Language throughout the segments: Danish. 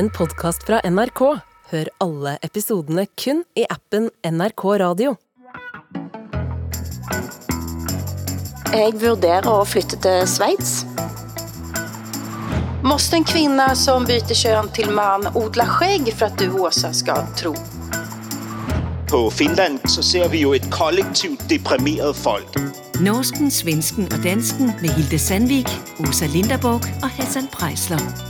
en podkast fra NRK. Hør alle episodene kun i appen NRK Radio. Jeg vurderer å flytte til Sveits. Måste en kvinna som byter kön till man odla skägg för att du, Åsa, ska tro? På Finland så ser vi jo et kollektivt deprimeret folk. Norsken, svensken og dansken med Hilde Sandvik, Åsa Linderborg og Hassan Prejsler.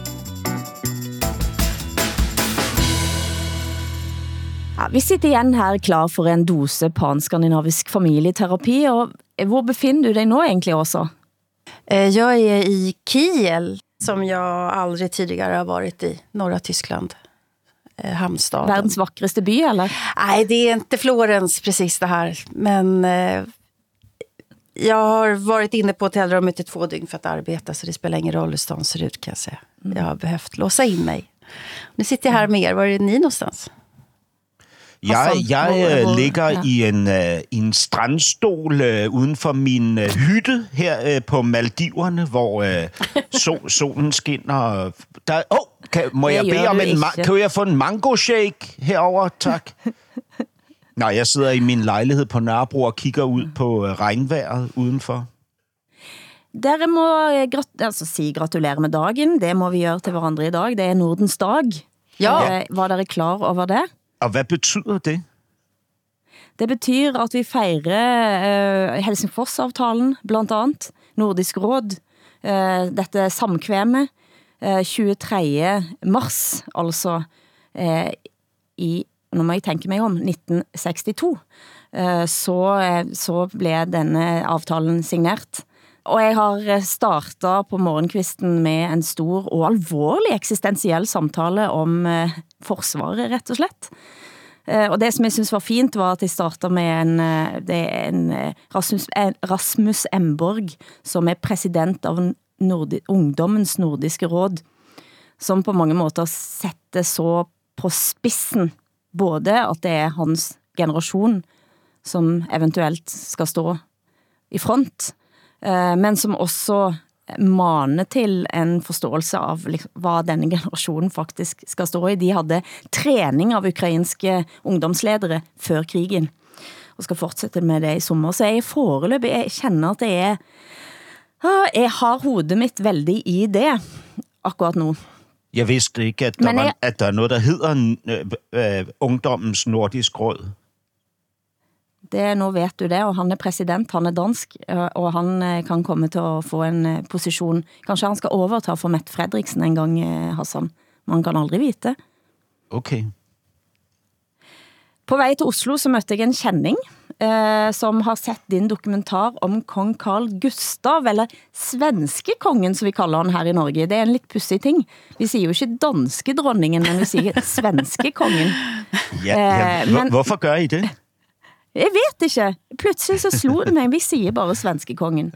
Vi sitter igen her klar for en dose panskandinavisk familieterapi. Og hvor befinner du dig nu egentlig, Åsa? Eh, Jag är i Kiel, som jag aldrig tidigare har varit i, norra Tyskland. Eh, Hamnstaden. Verdens vackraste by, eller? Nej, det är inte Florens precis det här. Men eh, jag har varit inne på hotellrummet i två dygn för att arbeta, så det spelar ingen roll hur stan ser ut kan jag säga. Jag har behövt låsa in mig. Nu sitter jag här med er. Var är ni någonstans? Jeg, jeg øh, ligger ja. i en, øh, i en strandstol øh, uden for min øh, hytte her øh, på Maldiverne, hvor øh, sol, solen skinner. Der, oh, kan, må Det jeg bede om en, ma- ikke. kan jeg få en mango shake herover, tak? Nej, jeg sidder i min lejlighed på Nørrebro og kigger ud på øh, regnvejret udenfor. Dere må eh, grat altså, sige gratulerer med dagen. Det må vi gøre til hverandre i dag. Det er Nordens dag. Ja. Eh, Var dere klar over det? Og hvad betyder det? Det betyder, at vi fejrer uh, Helsingfors-avtalen, blandt andet, Nordisk Råd, eh, dette samkvemme, øh, eh, 23. mars, altså eh, i, nu må jeg tænke mig om, 1962, eh, så, uh, så blev denne avtalen signert. Og jeg har eh, startet på morgenkvisten med en stor og alvorlig eksistentiel samtale om eh, forsvaret, rett og slett. Eh, Og det som jeg synes var fint, var at jeg startede med en, eh, det er en Rasmus, Rasmus Emborg, som er president av Nordi, Ungdommens Nordiske Råd, som på mange måter sætter så på spidsen, både at det er hans generation, som eventuelt skal stå i front, men som også mane til en forståelse av hvad denne generationen faktisk skal stå i. De havde træning av ukrainske ungdomsledere før krigen, og skal fortsætte med det i sommer. Så jeg er foreløbig, jeg kender at det er, jeg har hovedet mitt veldig i det akkurat nu. Jeg vidste ikke, at der, Men var, jeg- at der er noget, der hedder øh, øh, Ungdommens Nordisk Råd. Det, nu vet du det, og han er præsident, han er dansk, øh, og han eh, kan komme til at få en eh, position. Kanskje han skal overta for Mette Fredriksen en gang, eh, Hassan. Man kan aldrig vite. Okay. På vej til Oslo så mødte jeg en kending, eh, som har sett din dokumentar om kong Carl Gustav, eller svenske kongen, som vi kalder han her i Norge. Det er en lidt pussig ting. Vi siger jo ikke danske dronningen, men vi siger svenske kongen. Ja, ja. Øh, Hvor, men- hvorfor gør I det? Jeg vet ikke. Pludselig så slog det mig, vi siger bare svenske kongen.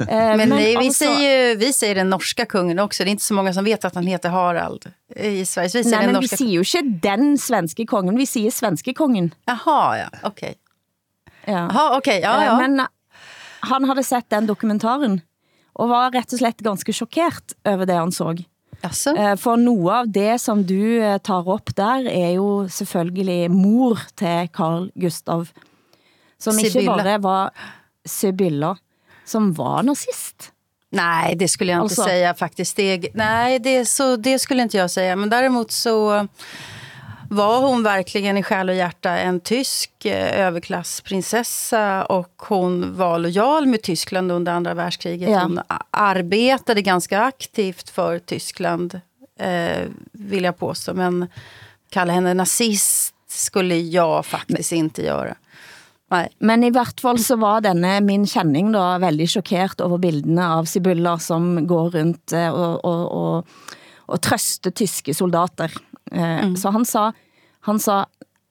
Eh, Men, nej, vi, altså- säger, ju- vi säger den norska kungen också. Det är inte så många som vet att han heter Harald i Sverige. Vi säger Nej, den men vi norska siger jo ikke den svenske kongen, vi siger svenske kongen. Jaha, ja. Okej. Ja. Jaha, okej. Ja, Eh, ja. Men han havde sett den dokumentaren, og var rett og slett ganske chokeret over det han så. Jaså? Eh, For noe av det som du eh, tar op der, er jo selvfølgelig mor til Carl Gustav, som ikke Sibylla. bare var Sibylla, som var nazist. Nej, det skulle jag inte Alltså- säga faktiskt. Det, nej, det, så, det skulle inte jag säga. Men däremot så var hon verkligen i själ och hjärta en tysk överklassprinsessa och hon var lojal med Tyskland under andra världskriget. Ja. Hon arbetade ganska aktivt för Tyskland, eh, vill jag påstå. Men kalla henne nazist skulle jag faktiskt inte göra. Nej. Men i hvert fall så var denne min kending da veldig chokeret over bildene av Sibylla, som går rundt eh, og, og, og, og trøster tyske soldater. Eh, Så han sa, han sa,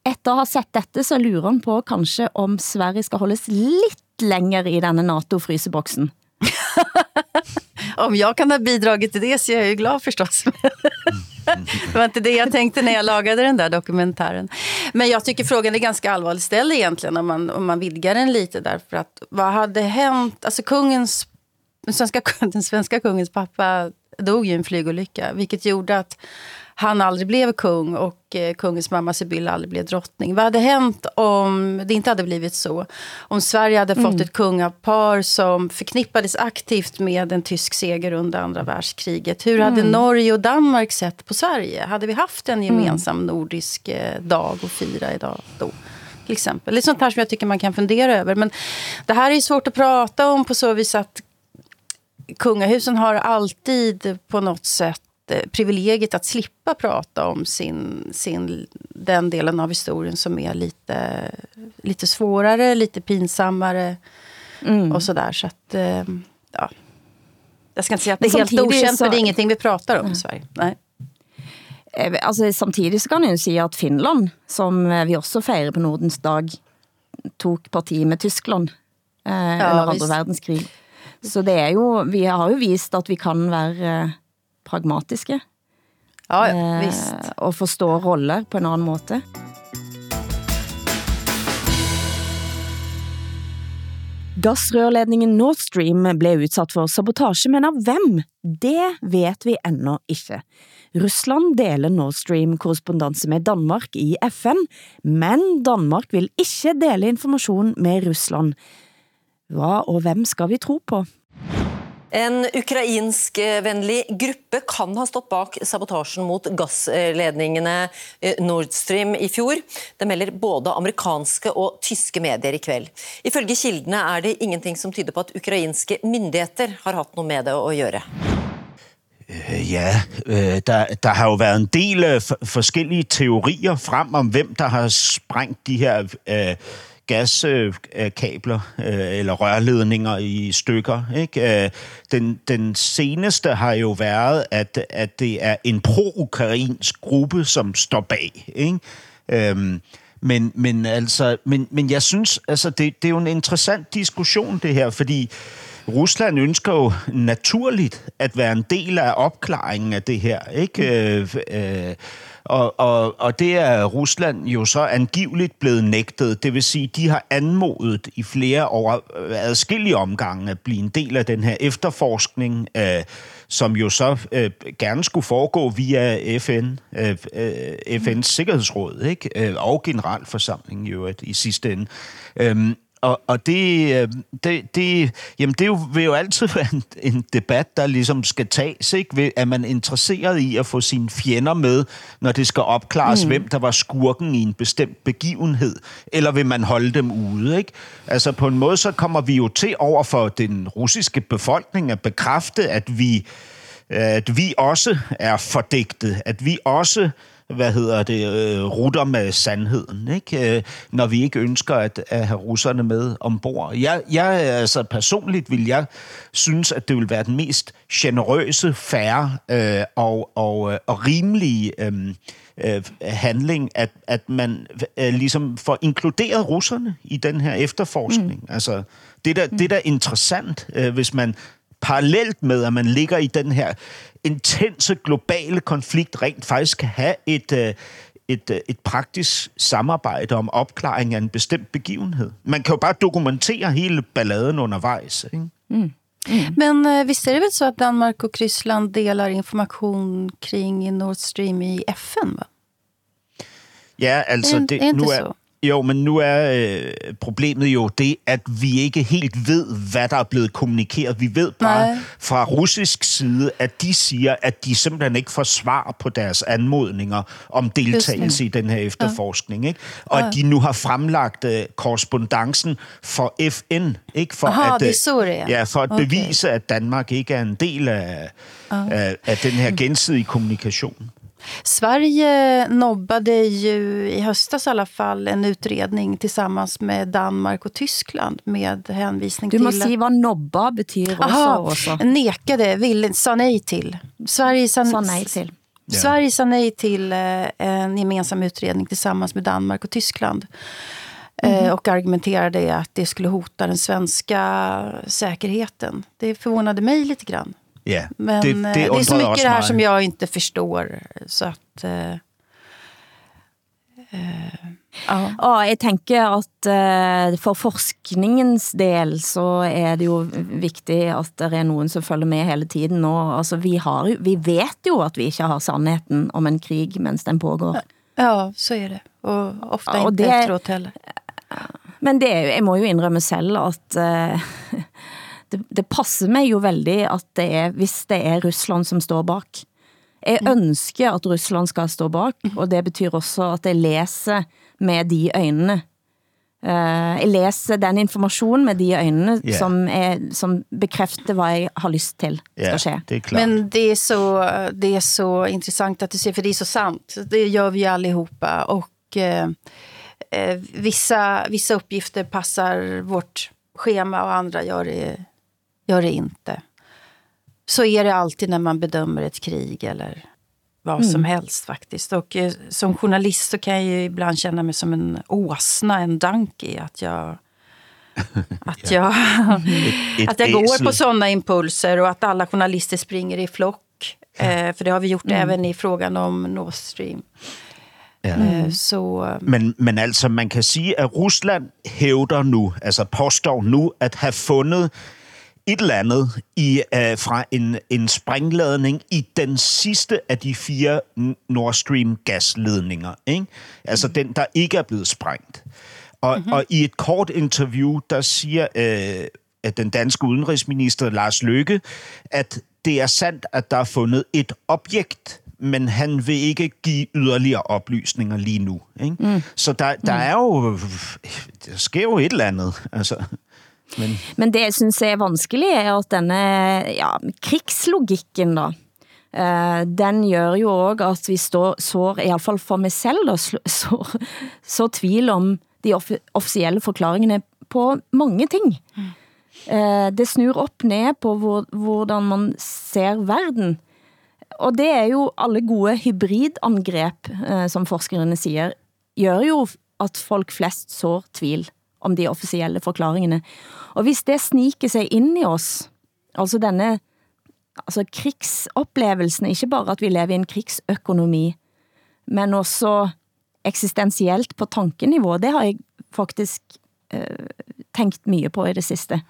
etter at ha sett dette, så lurer han på kanskje om Sverige skal holdes lidt længere i denne NATO-fryseboksen. Om jag kan ha bidragit till det så är jag ju glad förstås. det var inte det jag tänkte när jag lagade den där dokumentären. Men jag tycker frågan är ganska allvarligt ställd egentligen om man, om man vidgar den lite. Därför att vad hade hänt? Alltså kungens, den, svenska, den svenska kungens pappa dog i en flygolycka. Vilket gjorde att han aldrig blev kung och eh, kungens mamma Sibylla aldrig blev drottning. Vad hade hänt om det inte hade blivit så? Om Sverige hade fått ett kungapar som förknippades aktivt med en tysk seger under andra världskriget. Hur hade Norge och Danmark sett på Sverige? Hade vi haft en gemensam nordisk eh, dag att fira idag då? Till exempel. Det är sånt här som jag tycker man kan fundera över. Men det här är svårt att prata om på så vis att kungahusen har alltid på något sätt eh, privilegiet att slippa prata om sin, sin, den delen av historien som är lite, lite svårare, lite pinsammare och sådär. Så att, eh, ja. Jag ska inte säga att det är helt okänt, så- för det är ingenting vi pratar om i Sverige. Nej. Eh, Altså, samtidig så kan jeg jo si at Finland, som vi også feirer på Nordens dag, tog parti med Tyskland eh, under andre visst. verdenskrig. Så det er jo, vi har jo vist at vi kan være pragmatiske Ja, eh, visst. og forstå roller på en anden måte. Gassrørledningen Nord Stream blev udsat for sabotage, men av hvem? Det vet vi endnu ikke. Russland deler Nord Stream korrespondanse med Danmark i FN, men Danmark vil ikke dele information med Russland. Hva og hvem skal vi tro på? En ukrainskvennlig gruppe kan ha stått bak sabotasjen mot gassledningene eh, Nord Stream i fjor. Det melder både amerikanske og tyske medier i kveld. Ifølge kildene er det ingenting som tyder på at ukrainske myndigheter har hatt noe med det å gjøre. Øh, ja, øh, der, der har jo været en del øh, forskjellige forskellige teorier frem om, hvem der har sprængt de her øh, gaskabler øh, eller rørledninger i stykker. Ikke? Øh, den, den seneste har jo været, at, at det er en pro-ukrainsk gruppe, som står bag. Ikke? Øhm, men, men, altså, men, men jeg synes, altså, det, det er jo en interessant diskussion, det her, fordi Rusland ønsker jo naturligt at være en del af opklaringen af det her, ikke? Øh, øh, og, og, og det er Rusland jo så angiveligt blevet nægtet. Det vil sige, de har anmodet i flere år, øh, adskillige omgange, at blive en del af den her efterforskning, øh, som jo så øh, gerne skulle foregå via FN, øh, øh, FN's Sikkerhedsråd, ikke? Øh, og generalforsamlingen jo at, i sidste ende. Øhm, og, og det, øh, det, det, jamen det er jo, vil jo altid være en, en debat, der ligesom skal tages. Ikke? Er man interesseret i at få sine fjender med, når det skal opklares, mm. hvem der var skurken i en bestemt begivenhed? Eller vil man holde dem ude? Ikke? Altså på en måde, så kommer vi jo til over for den russiske befolkning at bekræfte, at vi, at vi også er fordægtet, at vi også hvad hedder det, øh, rutter med sandheden, ikke? Øh, når vi ikke ønsker at, at have russerne med ombord. Jeg, jeg, altså personligt vil jeg synes, at det vil være den mest generøse, færre øh, og, og, øh, og rimelige øh, øh, handling, at, at man øh, ligesom får inkluderet russerne i den her efterforskning. Mm. Altså, det er da, det er da interessant, øh, hvis man parallelt med, at man ligger i den her intense globale konflikt, rent faktisk kan have et, øh, et, øh, et praktisk samarbejde om opklaring af en bestemt begivenhed. Man kan jo bare dokumentere hele balladen undervejs. Ikke? Men eh, visst är det väl så att Danmark och Ryssland delar information kring Nord Stream i FN? Va? Ja, altså, det, er det nu er, så? Jo, men nu er øh, problemet jo det, at vi ikke helt ved, hvad der er blevet kommunikeret. Vi ved bare Nej. fra russisk side, at de siger, at de simpelthen ikke får svar på deres anmodninger om deltagelse i den her efterforskning. Ikke? Og at de nu har fremlagt øh, korrespondancen for FN, ikke for Aha, at, øh, det er. ja, for at Okay. bevise, at Danmark ikke er en del af, af, af den her gensidige kommunikation. Sverige nobbade ju i höstas i alla fall en utredning tillsammans med Danmark och Tyskland med hänvisning Du till... må si hvad nobba betyder også. Aha, også. nekade, ville, sa nej till. Sverige sa, Sa nej til. Sverige sa nej till eh, en gemensam utredning tillsammans med Danmark och Tyskland. Eh, och argumenterade att det skulle hota den svenska säkerheten. Det förvånade mig lite grann. Ja, Men det, det, det är så mycket det här som jag inte förstår. Så att... Eh, Ja. Og jeg tænker at uh, for forskningens del, så er det jo vigtigt, at der er nogen, som følger med hele tiden. Og altså, vi, har, jo- vi vet jo, at vi ikke har sandheden om en krig, mens den pågår. ja, så är det. Och ofta Ja, och inte det- efteråt heller. Men det er jeg må jo indrømme selv, at uh, det, det passer mig jo veldig, at det er, hvis det er Rusland, som står bak. Jeg ønsker, at Rusland skal stå bak, og det betyder også, at jeg læser med de øjnene. Uh, jeg læser den information med de øjnene, Ja. som, er, som bekræfter, hvad jeg har lyst til skal ske. det er klart. Men det är, så, det är så intressant att du säger, för det är så sant. Det gör vi allihopa. Och eh, eh, vissa, vissa uppgifter passar vårt schema och andra gör det, gör det inte. Så är det alltid när man bedömer ett krig eller vad som helst faktiskt. Och eh, som journalist så kan jag ju ibland känna mig som en åsna, en donkey. Att jag, att jag, att jag går på sådana impulser och att alla journalister springer i flock. Eh, för det har vi gjort även i frågan om Nord Stream. Eh, så, Men, men altså, man kan sige, at Rusland hævder nu, altså påstår nu, at have fundet et eller andet i, uh, fra en, en sprængladning i den sidste af de fire Nord Stream gasledninger. Ikke? Altså den, der ikke er blevet sprængt. Og, mm-hmm. og i et kort interview, der siger øh, at den danske udenrigsminister Lars Løkke, at det er sandt, at der er fundet et objekt, men han vil ikke give yderligere oplysninger lige nu. Ikke? Mm. Så der, der er jo... Der sker jo et eller andet. Altså, men Men det jeg synes er vanskelig er at denne ja, krigslogikken da, eh, den gør jo også at vi står, sår, i hvert fall for mig selv, da, så, sår, så tvil om de off officielle forklaringene på mange ting. Eh, det snur op ned på hvor, hvordan man ser verden. Og det er jo alle gode hybridangreb, eh, som forskerne siger, gør jo at folk flest sår tvil om de officielle forklaringene. Og hvis det sniker sig ind i os, altså denne altså krigsopplevelsen, ikke bare at vi lever i en krigsøkonomi, men også eksistentielt på tankeniveau, det har jeg faktisk øh, tænkt mye på i det sidste.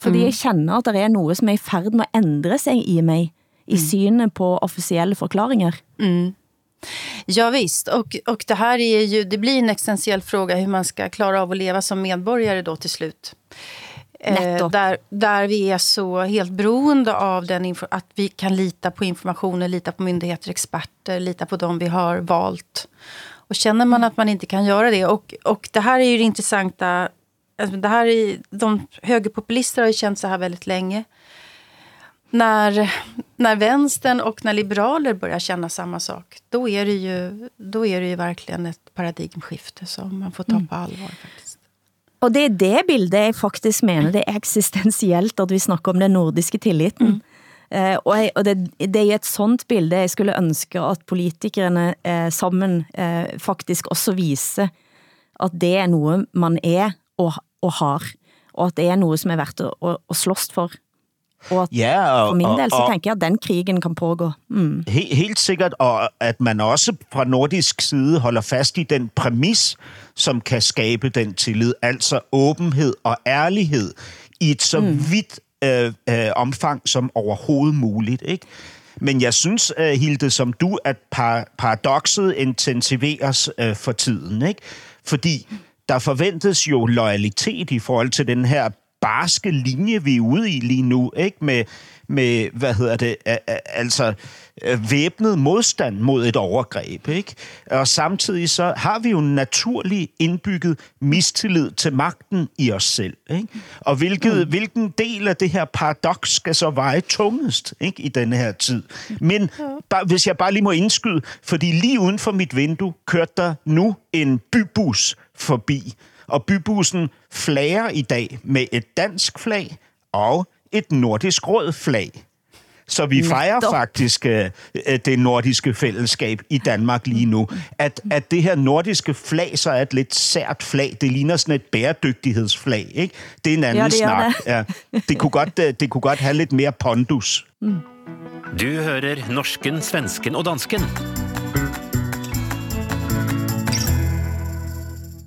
Fordi jeg känner at der er noget, som er i færd med at ændre sig i mig, i synet på officielle forklaringer. Ja, visst. Och, och det här är ju, det blir en existentiell fråga hur man ska klara av att leva som medborgare då till slut. Eh, där, där vi är så helt beroende av den att vi kan lita på informationen, lita på myndigheter, experter, lita på dem vi har valt. Och känner man att man inte kan göra det, och, och det här är ju det intressanta, alltså det här är, de högerpopulister har ju känt så här väldigt länge. När, när vänstern och när liberaler börjar känna samma sak, då är det ju, då är det ju verkligen ett paradigmskifte som man får ta på allvar. faktiskt. Og det er det bildet jeg faktisk mener, det er eksistentielt at vi snakker om den nordiske tilliten. Mm. Eh, og jeg, og det, det er i et sånt bilde jeg skulle ønske at politikerne eh, sammen eh, faktisk også vise at det er noget man er og, og har, og at det er noget som er værd at, at, at slås for. Og at ja, og, for min del så og, og, tænker jeg at den krigen kan pågå. Mm. Helt, helt sikkert, og at man også fra nordisk side holder fast i den præmis, som kan skabe den tillid, altså åbenhed og ærlighed i et så mm. vidt øh, øh, omfang som overhovedet muligt. Ikke? Men jeg synes, øh, Hilde, som du, at par, paradoxet intensiveres øh, for tiden. Ikke? Fordi der forventes jo loyalitet i forhold til den her barske linje, vi er ude i lige nu, ikke? Med, med hvad hedder det, altså øh, væbnet modstand mod et overgreb, ikke? Og samtidig så har vi jo naturlig indbygget mistillid til magten i os selv, ikke? Og hvilket, mm. hvilken del af det her paradoks skal så veje tungest, ikke? I denne her tid. Men bare, hvis jeg bare lige må indskyde, fordi lige uden for mit vindue kørte der nu en bybus forbi, og bybussen flager i dag med et dansk flag og et nordisk råd flag. Så vi fejrer Netop. faktisk øh, øh, det nordiske fællesskab i Danmark lige nu. At, at det her nordiske flag så er et lidt sært flag. Det ligner sådan et bæredygtighedsflag, ikke? Det er en anden Ja, det snak. Ja. Det, kunne godt, øh, det kunne godt have lidt mere pondus. Du hører norsken, svensken og dansken.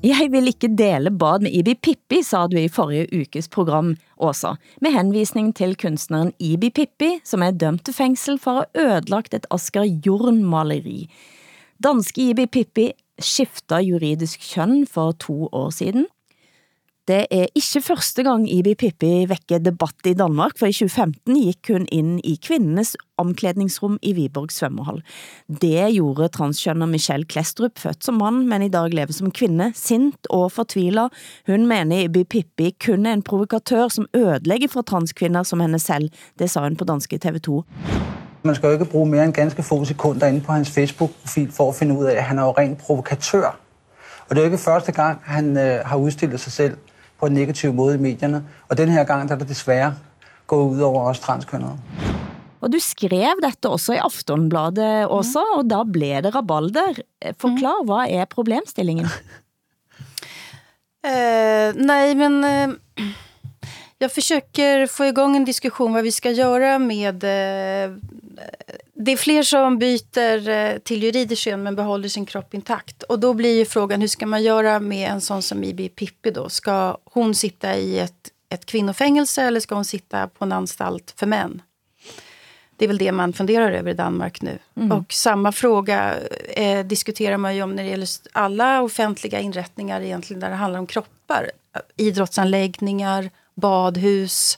Jeg vil ikke dele bad med Ibi Pippi, sa du i forrige ukes program, Åsa, med henvisning til kunstneren Ibi Pippi, som er dømt til fængsel for at ødelagt et Asger Jorn-maleri. Danske Ibi Pippi skifter juridisk køn for to år siden. Det er ikke første gang Ibi Pippi vækker debatt i Danmark, for i 2015 gik hun ind i kvindenes omklædningsrum i Viborg svømmehall. Det gjorde transkjønner Michelle Klestrup, født som mand, men i dag lever som kvinde, sint og fortviler. Hun mener Ibi Pippi kun er en provokatør, som ødelægger for transkvinder som henne selv. Det sa hun på danske TV2. Man skal jo ikke bruge mere end ganske få sekunder inde på hans Facebook-profil for at finde ud af, at han er jo ren provokatør. Og det er jo ikke første gang, han øh, har udstillet sig selv på en negativ måde i medierne. Og den her gang, der er det desværre gået ud over os transkønnede. Og du skrev dette også i Aftonbladet også, og da blev det rabalder. Forklar, hvad er problemstillingen? Eh, nej, men eh, jag försöker få igång en diskussion vad vi ska göra med... Eh, det är fler som byter eh, till juridiskt kön men behåller sin kropp intakt. Och då blir ju frågan, hur ska man göra med en sån som Ibi Pippi då? Ska hon sitta i ett, ett kvinnofängelse eller ska hon sitta på en anstalt för män? Det är väl det man funderar över i Danmark nu. Mm. Och samma fråga eh, diskuterar man ju om när det gäller alla offentliga inrättningar egentligen där det handlar om kroppar. Idrottsanläggningar, badhus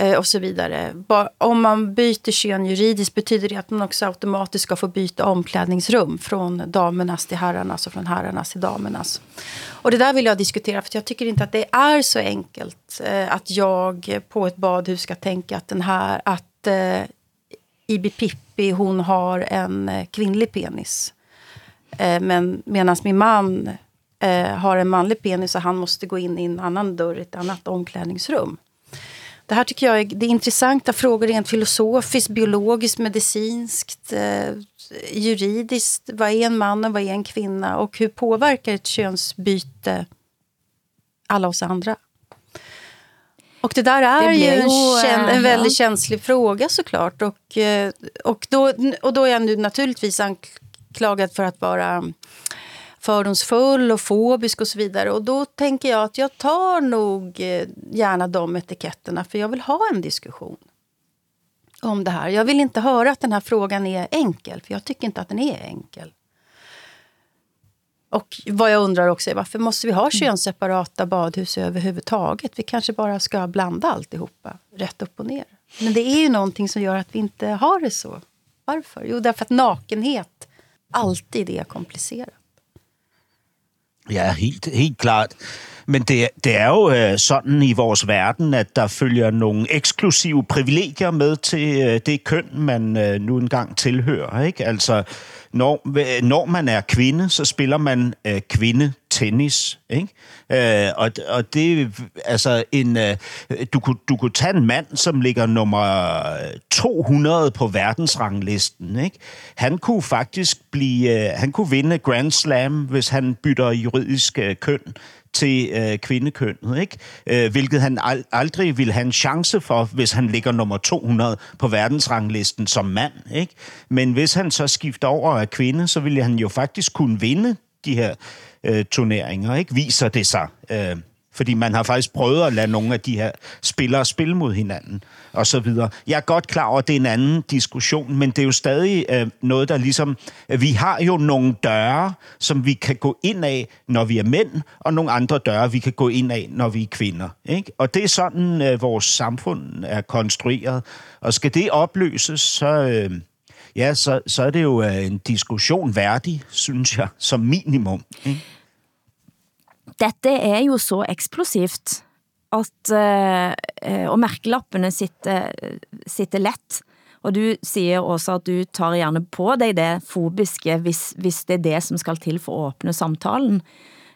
Eh, och så vidare. Om man byter kön juridiskt betyder det att man också automatiskt ska få byta omklädningsrum från damernas till herrarnas och från herrarnas till damernas. Och det där vill jag diskutera för jag tycker inte att det är så enkelt eh, att jag på ett badhus ska tänka att den här att eh, Ibi Pippi hon har en kvinnlig penis. Eh, men medan min man eh, har en manlig penis och han måste gå in i en annan dörr, i ett annat omklädningsrum. Det här tycker jag är, det är intressanta frågor rent filosofiskt, biologiskt, medicinskt, eh, juridiskt. Vad är en man och vad är en kvinna? Och hur påverkar ett könsbyte alla oss andra? Och det där är det ju en, kän, en väldigt ja. känslig fråga såklart. Och, eh, och, då, och då är jag nu naturligtvis anklagad för att vara fördomsfull och fobisk och så vidare. Och då tänker jag att jag tar nog eh, gärna de etiketterna för jag vill ha en diskussion om det här. Jag vill inte höra att den här frågan är enkel, för jag tycker inte att den är enkel. Och vad jag undrar också är varför måste vi ha mm. könsseparata badhus överhuvudtaget? Vi kanske bara ska blanda alltihopa, rätt upp och ner. Men det är ju någonting som gör att vi inte har det så. Varför? Jo, därför att nakenhet alltid är komplicerat. Ja, helt, helt klart. Men det, det er jo øh, sådan i vores verden, at der følger nogle eksklusive privilegier med til øh, det køn, man øh, nu engang tilhører. Ikke? Altså, når, øh, når man er kvinde, så spiller man øh, tennis. ikke? Øh, og, og det altså en øh, du kunne du kunne tage en mand som ligger nummer 200 på verdensranglisten, ikke? Han kunne faktisk blive øh, han kunne vinde Grand Slam hvis han bytter juridisk øh, køn til øh, kvindekønnet, ikke? Øh, hvilket han al- aldrig ville have en chance for, hvis han ligger nummer 200 på verdensranglisten som mand, ikke? Men hvis han så skifter over af kvinde, så ville han jo faktisk kunne vinde de her øh, turneringer, ikke? Viser det sig. Øh, fordi man har faktisk prøvet at lade nogle af de her spillere spille mod hinanden, og så videre. Jeg er godt klar over, at det er en anden diskussion, men det er jo stadig øh, noget, der ligesom... Øh, vi har jo nogle døre, som vi kan gå ind af, når vi er mænd, og nogle andre døre, vi kan gå ind af, når vi er kvinder. Ikke? Og det er sådan, øh, vores samfund er konstrueret. Og skal det opløses, så... Øh, ja, så, så er det jo øh, en diskussion værdig, synes jeg, som minimum. Ikke? Dette er jo så eksplosivt, at uh, og mærkelappene sitter, sitter let. Og du siger også, at du tar gerne på dig det fobiske, hvis, hvis det er det, som skal til for at åbne samtalen.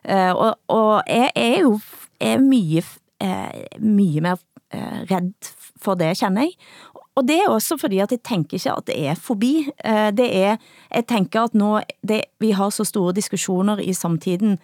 Uh, og, og jeg er jo er mye, uh, mye mer uh, redd for det, kender jeg. Og det er også fordi, at jeg tænker ikke, at det er fobi. Eh, det er, jeg tænker, at nå, det, vi har så store diskussioner i samtiden,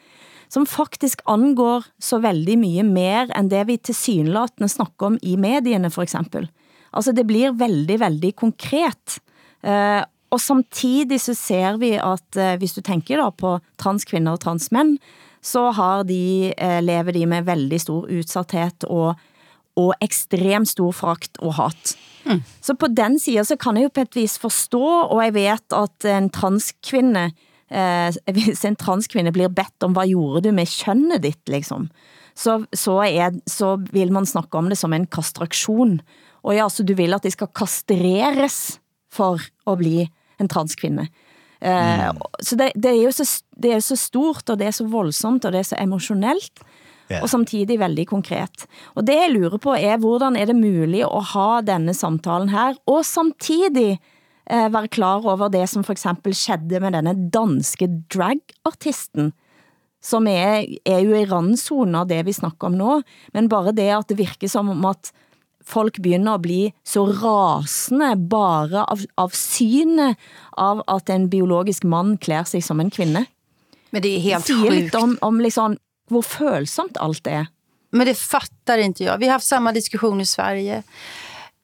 som faktisk angår så veldig mye mer end det vi til synlatende snakker om i medierne for eksempel. Altså det blir veldig, veldig konkret. Eh, og samtidig så ser vi at eh, hvis du tænker da på transkvinder og transmænd, så har de, lever de med veldig stor utsatthet og, og ekstremt stor frakt og hat. Mm. Så på den siden så kan jeg jo på et vis forstå, og jeg vet at en transkvinde, eh, hvis en transkvinde blir bedt om, hvad gjorde du med kønnet ditt, liksom, så, så, er, så vil man snakke om det som en kastraktion. Og ja, så du vil at de skal kastreres for at bli en transkvinde. Mm. så det, det, er jo så, det er så stort, og det er så voldsomt, og det er så emotionelt, yeah. og samtidig veldig konkret. Og det jeg lurer på er, hvordan er det muligt at ha denne samtalen her, og samtidig eh, være klar over det, som for eksempel skedde med denne danske dragartisten, som er, er jo i randzone av det vi snakker om nå, men bare det at det virker som om at folk begynder at bli så rasende bare av, av synet av at en biologisk man klär sig som en kvinne. Men det är helt det sjukt. lite om, om liksom, hvor følsomt allt är. Men det fattar inte jag. Vi har haft samma diskussion i Sverige.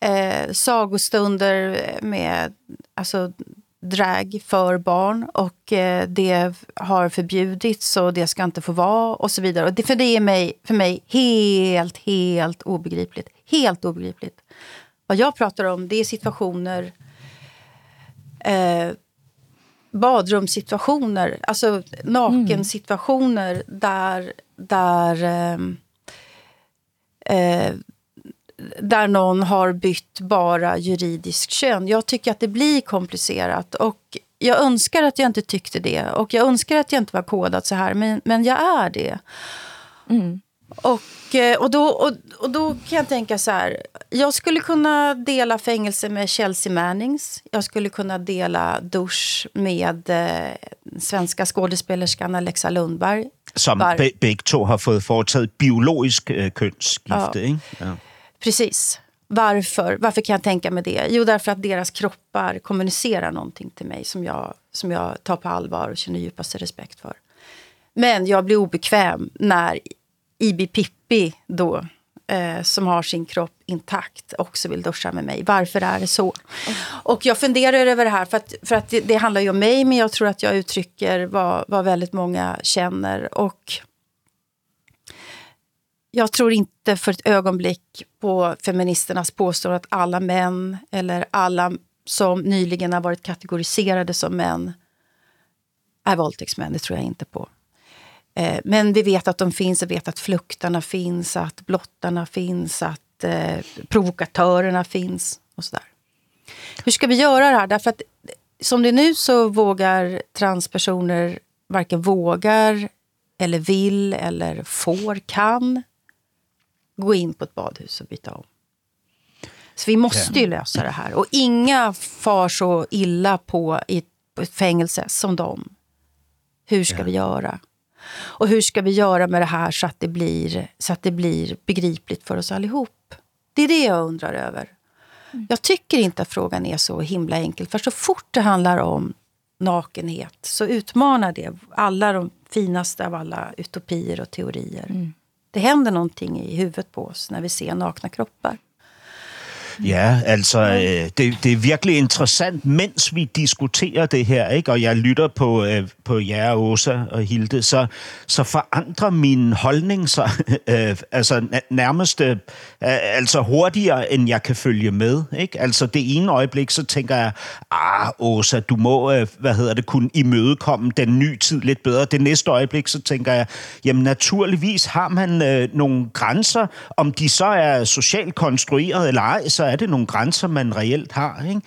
Eh, sagostunder med alltså, drag för barn och eh, det har förbjudits och det ska inte få vara och så vidare. Och det, för det är mig, för mig helt, helt obegripligt. Helt obegripligt. Vad jag pratar om det är situationer eh, badrumssituationer, alltså nakensituationer mm. där, där eh, eh, där någon har bytt bara juridisk kön. Jag tycker att det blir komplicerat och jag önskar att jag inte tyckte det och jag önskar att jag inte var kodad så här, men, men jag är det. Mm. Och, eh, och, då, och, och då kan jag tänka så här, jag skulle kunna dela fängelse med Chelsea Mannings. Jag skulle kunna dela dusch med eh, svenska skådespelerskan Alexa Lundberg. Som Var... begge to har fået foretaget biologisk øh, kønsskifte, ja. ikke? Ja. Precis. Varför? Varför kan jag tänka mig det? Jo, därför att deras kroppar kommunicerar någonting till mig som jag, som jag tar på allvar och känner djupaste respekt för. Men jag blir obekväm när Ibi Pippi då, eh, som har sin kropp intakt, också vill duscha med mig. Varför är det så? Och jag funderar över det här, för att, för att det, det handlar ju om mig, men jag tror att jag uttrycker vad, vad väldigt många känner. Och jag tror inte för ett ögonblick på feministernas påstående att alla män eller alla som nyligen har varit kategoriserade som män är våldtäktsmän. Det tror jag inte på. Eh, men vi vet att de finns, vi vet att fluktarna finns, att blottarna finns, att eh, provokatörerna finns och sådär. Hur ska vi göra det här? Därför att som det är nu så vågar transpersoner varken vågar eller vill eller får, kan gå in på ett badhus och byta om. Så vi måste ju lösa det här. Och inga far så illa på i ett fängelse som de. Hur ska vi göra? Och hur ska vi göra med det här så att det, blir, så att det blir begripligt för oss allihop? Det är det jag undrar över. Mm. Jag tycker inte att frågan är så himla enkel. För så fort det handlar om nakenhet så utmanar det alla de finaste av alla utopier och teorier. Mm det händer någonting i huvudet på oss när vi ser nakna kroppar. Ja, altså, øh, det, det er virkelig interessant, mens vi diskuterer det her, ikke? og jeg lytter på, øh, på jer, Åsa og Hilde, så, så forandrer min holdning sig øh, altså nærmest øh, altså hurtigere, end jeg kan følge med. Ikke? Altså det ene øjeblik, så tænker jeg, ah, Åsa, du må, øh, hvad hedder det, kunne imødekomme den nye tid lidt bedre. Det næste øjeblik, så tænker jeg, jamen naturligvis har man øh, nogle grænser, om de så er socialt konstrueret eller ej, så er det nogle grænser, man reelt har. Ikke?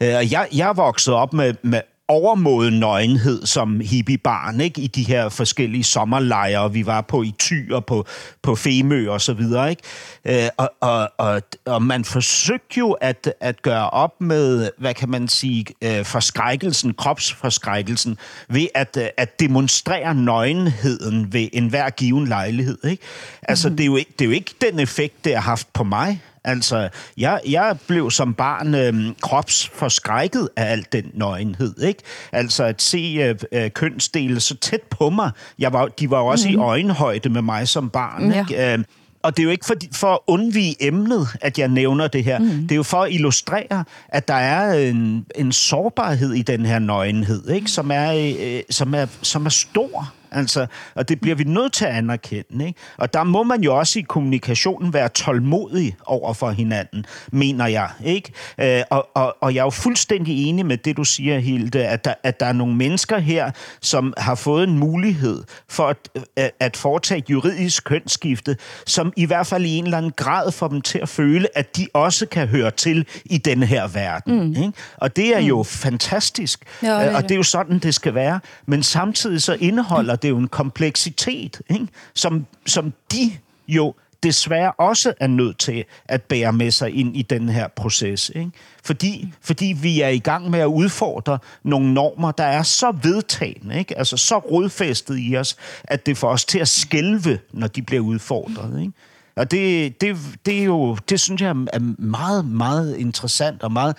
Øh, jeg, jeg er vokset op med, med overmåde nøgenhed som hippiebarn, ikke? I de her forskellige sommerlejre, vi var på i Thy og på, på Femø og så videre, ikke? Øh, og, og, og, og man forsøgte jo at, at gøre op med, hvad kan man sige, øh, forskrækkelsen, kropsforskrækkelsen, ved at, øh, at demonstrere nøgenheden ved enhver given lejlighed, ikke? Altså, mm. det, er jo, det er jo ikke den effekt, det har haft på mig, Altså, jeg, jeg blev som barn øh, kropsforskrækket af al den nøgenhed, ikke? Altså, at se øh, øh, kønsdele så tæt på mig. Jeg var, de var også mm-hmm. i øjenhøjde med mig som barn, ja. ikke? Øh, og det er jo ikke for, for at undvige emnet, at jeg nævner det her. Mm. Det er jo for at illustrere, at der er en, en sårbarhed i den her nøgenhed, ikke? Som, er, øh, som, er, som er stor. Altså, og det bliver vi nødt til at anerkende. Ikke? Og der må man jo også i kommunikationen være tålmodig over for hinanden, mener jeg. Ikke? Øh, og, og, og jeg er jo fuldstændig enig med det, du siger, Hilde, at der, at der er nogle mennesker her, som har fået en mulighed for at, at, at foretage et juridisk kønsskifte, som i hvert fald i en eller anden grad får dem til at føle, at de også kan høre til i den her verden. Mm. Ikke? Og det er jo mm. fantastisk, det er Øh, og det er jo sådan, det skal være. Men samtidig så indeholder det jo en kompleksitet, ikke? Som, som de jo desværre også er nødt til at bære med sig ind i den her proces. Ikke? Fordi, fordi vi er i gang med at udfordre nogle normer, der er så vedtagende, ikke? altså så rodfæstet i os, at det får os til at skælve, når de bliver udfordret. Ikke? Og det, det, det er jo, det synes jeg er meget, meget interessant og meget,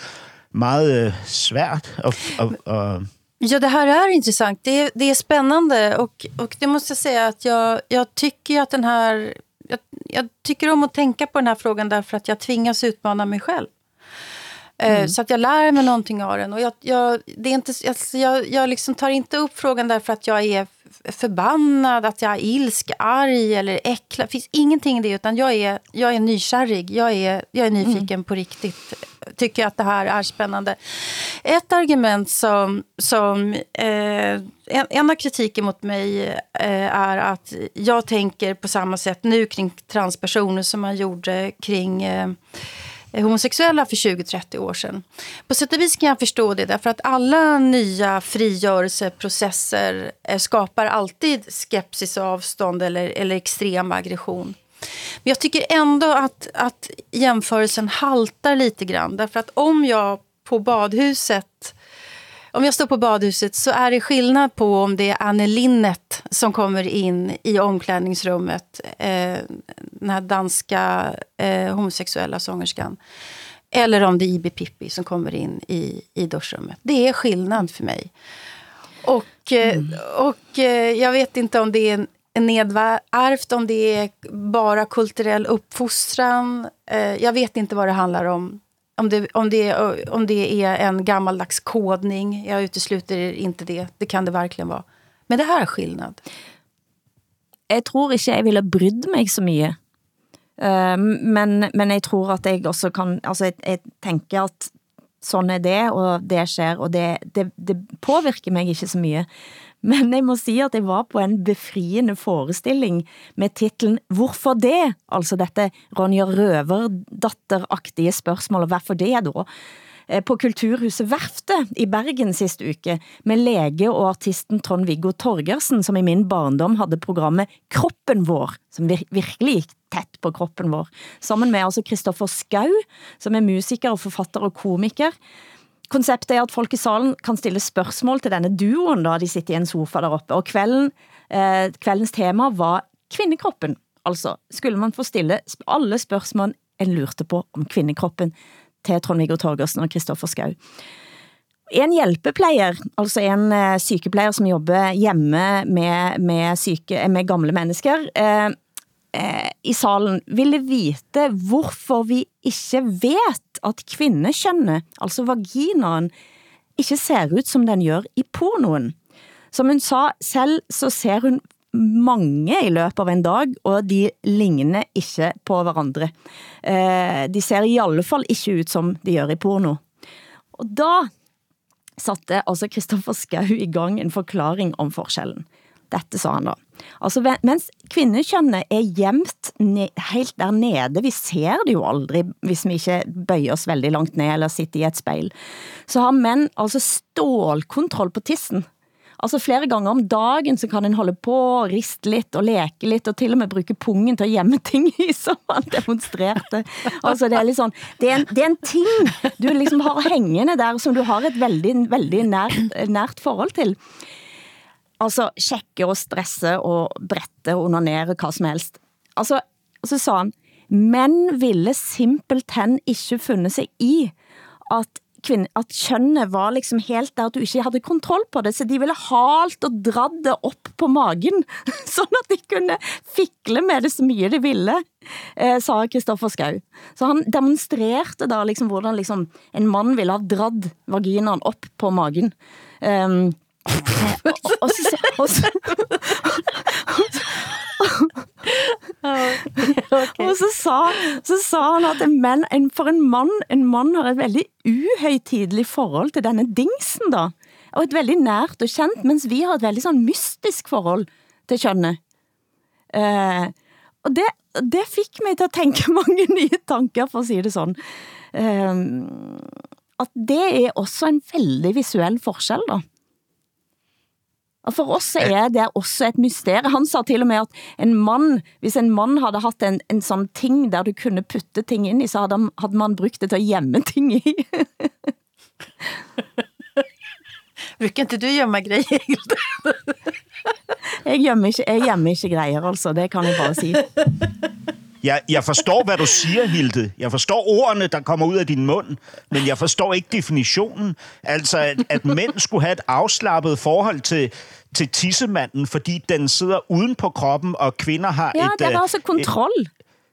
meget øh, svært at, at, at Ja, det här är intressant. Det är, det är spännande och, och det måste jag säga att jag, jag tycker att den här... Jag, jag tycker om att tänka på den här frågan därför att jag tvingas utmana mig själv. Eh, Så att jag lär mig någonting av den. Och jag, jag, det är inte, alltså jag, jag liksom tar inte upp frågan därför att jag är förbannad, att jag är ilsk, arg eller äcklad. Det finns ingenting i det, utan jag är, jag är nykärrig. Jag är, jag är nyfiken på riktigt. Tycker att det här är spännande. Ett argument som... som eh, en, en av kritiken mot mig eh, är att jag tänker på samma sätt nu kring transpersoner som man gjorde kring... Eh, homosexuella för 20-30 år sedan. På sätt och vis kan jag förstå det, därför att alla nya frigörelseprocesser eh, skapar alltid skepsis avstånd eller, eller extrem aggression. Men jag tycker ändå att, att jämförelsen haltar lite grann, därför att om jag på badhuset om jag står på badhuset så är det skillnad på om det är Anne Linnet som kommer in i omklädningsrummet, eh, den här danska eh, homosexuella sångerskan. Eller om det är Ibi Pippi som kommer in i, i duschrummet. Det är skillnad för mig. Och, eh, och eh, jag vet inte om det är en nedärvt, om det är bara kulturell uppfostran. Eh, jag vet inte vad det handlar om. Om det, om, det, eh, om det är en gammaldags kodning. Jag utesluter inte det. Det kan det verkligen vara. Men det här är skillnad. jeg tror ikke jeg ville brydd mig så mye. Uh, eh, men, men jeg tror at jeg også kan, altså jeg, jeg tænker at sådan er det, og det sker, og det, det, det påvirker mig ikke så mye. Men jeg må sige, at jeg var på en befriende forestilling med titlen Hvorfor det? Altså dette Ronja Røver-datteraktige spørgsmål, og hvorfor det da? Eh, på Kulturhuset Værfte i Bergen sidste uke, med læge og artisten Trond-Viggo Torgersen, som i min barndom havde programmet Kroppen vår, som virkelig gik tæt på kroppen vår, sammen med altså Kristoffer Skau, som er musiker og forfatter og komiker. Konceptet er at folk i salen kan stille spørgsmål til denne duoen, da de sitter i en sofa deroppe, og kvelden, eh, kveldens tema var kvindekroppen. Altså, skulle man få stille alle spørgsmål en lurte på om kvindekroppen til Trond-Viggo Torgersen og Christoffer Skau. En hjælpeplejer, altså en eh, sykeplejer, som jobber hjemme med, med, syke, med gamle mennesker, eh, eh, i salen ville vite, hvorfor vi ikke vet, at kvindekjønnet, altså vaginaen, ikke ser ut som den gør i pornoen. Som hun sa, selv så ser hun mange i løbet av en dag, og de ligner ikke på hverandre. Eh, de ser i alle fall ikke ut som de gjør i porno. Og da satte altså Kristoffer Skau i gang en forklaring om forskellen. Dette sa han da. Altså, mens kvindekjønnet er gjemt helt der nede, vi ser det jo aldrig, hvis vi ikke bøjer oss veldig langt ned eller sitter i et spejl, så har mænd altså stålkontroll på tissen. Altså flere ganger om dagen så kan en holde på og riste lidt og leke lidt og til og med bruge pungen til at gjemme ting i, som han demonstrerte. Altså det er lidt sånn, det er en, det er en ting du liksom har hængende der, som du har et veldig, veldig nært, nært forhold til. Altså tjekke og stresse og brette og onanere, hvad som helst. Altså, og så sa han, mænd ville simpelthen ikke funde sig i, at kvinde, at kønnet var liksom helt der, at du ikke havde kontroll på det, så de ville halt og dradde op på magen, sådan at de kunne fikle med det så mye de ville, eh, sa Kristoffer Skau. Så han demonstrerte da liksom, hvordan liksom, en mand ville have dradd vaginaen op på magen. Um, Ja, og, og, så, og, så. Og så sa, så sa han at en man, en, for en mann, en man har et veldig uhøytidelig forhold til denne dingsen da. Og et veldig nært og kjent, mens vi har et veldig sånn mystisk forhold til kjønnet. Eh, og det, det fikk mig til å tenke mange nye tanker, for å si det sånn. Eh, at det er også en veldig visuell forskjell da og for oss er det også et mysterie. Han sa til og med at en mand, hvis en mand havde haft en, en sådan ting, der du kunne putte ting ind i, så havde, havde man brugt det til at gjemme ting i. Brukar inte du gömma grejer? jeg, gjemmer ikke, jeg gjemmer ikke grejer, altså. Det kan jeg bare sige. Jeg, jeg forstår, hvad du siger, Hilde. Jeg forstår ordene, der kommer ud af din mund, men jeg forstår ikke definitionen. Altså, at, at mænd skulle have et afslappet forhold til, til tissemanden, fordi den sidder uden på kroppen, og kvinder har ja, et... Ja, det er også kontrol. Et,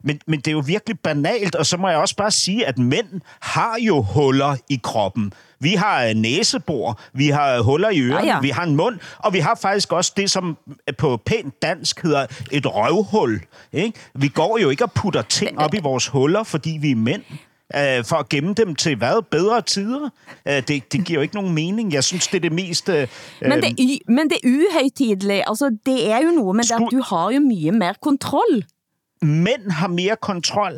men, men det er jo virkelig banalt, og så må jeg også bare sige, at mænd har jo huller i kroppen. Vi har næsebor, vi har huller i ørerne, ja, ja. vi har en mund, og vi har faktisk også det, som på pænt dansk hedder et røvhul. Ikke? Vi går jo ikke og putter ting op i vores huller, fordi vi er mænd øh, for at gemme dem til hvad? Bedre tider? Øh, det, det giver jo ikke nogen mening. Jeg synes, det er det mest... Øh, men, det, men det er uhøjtidligt. Altså, det er jo noget, men det, du har jo mye mere kontrol. Mænd har mere kontrol.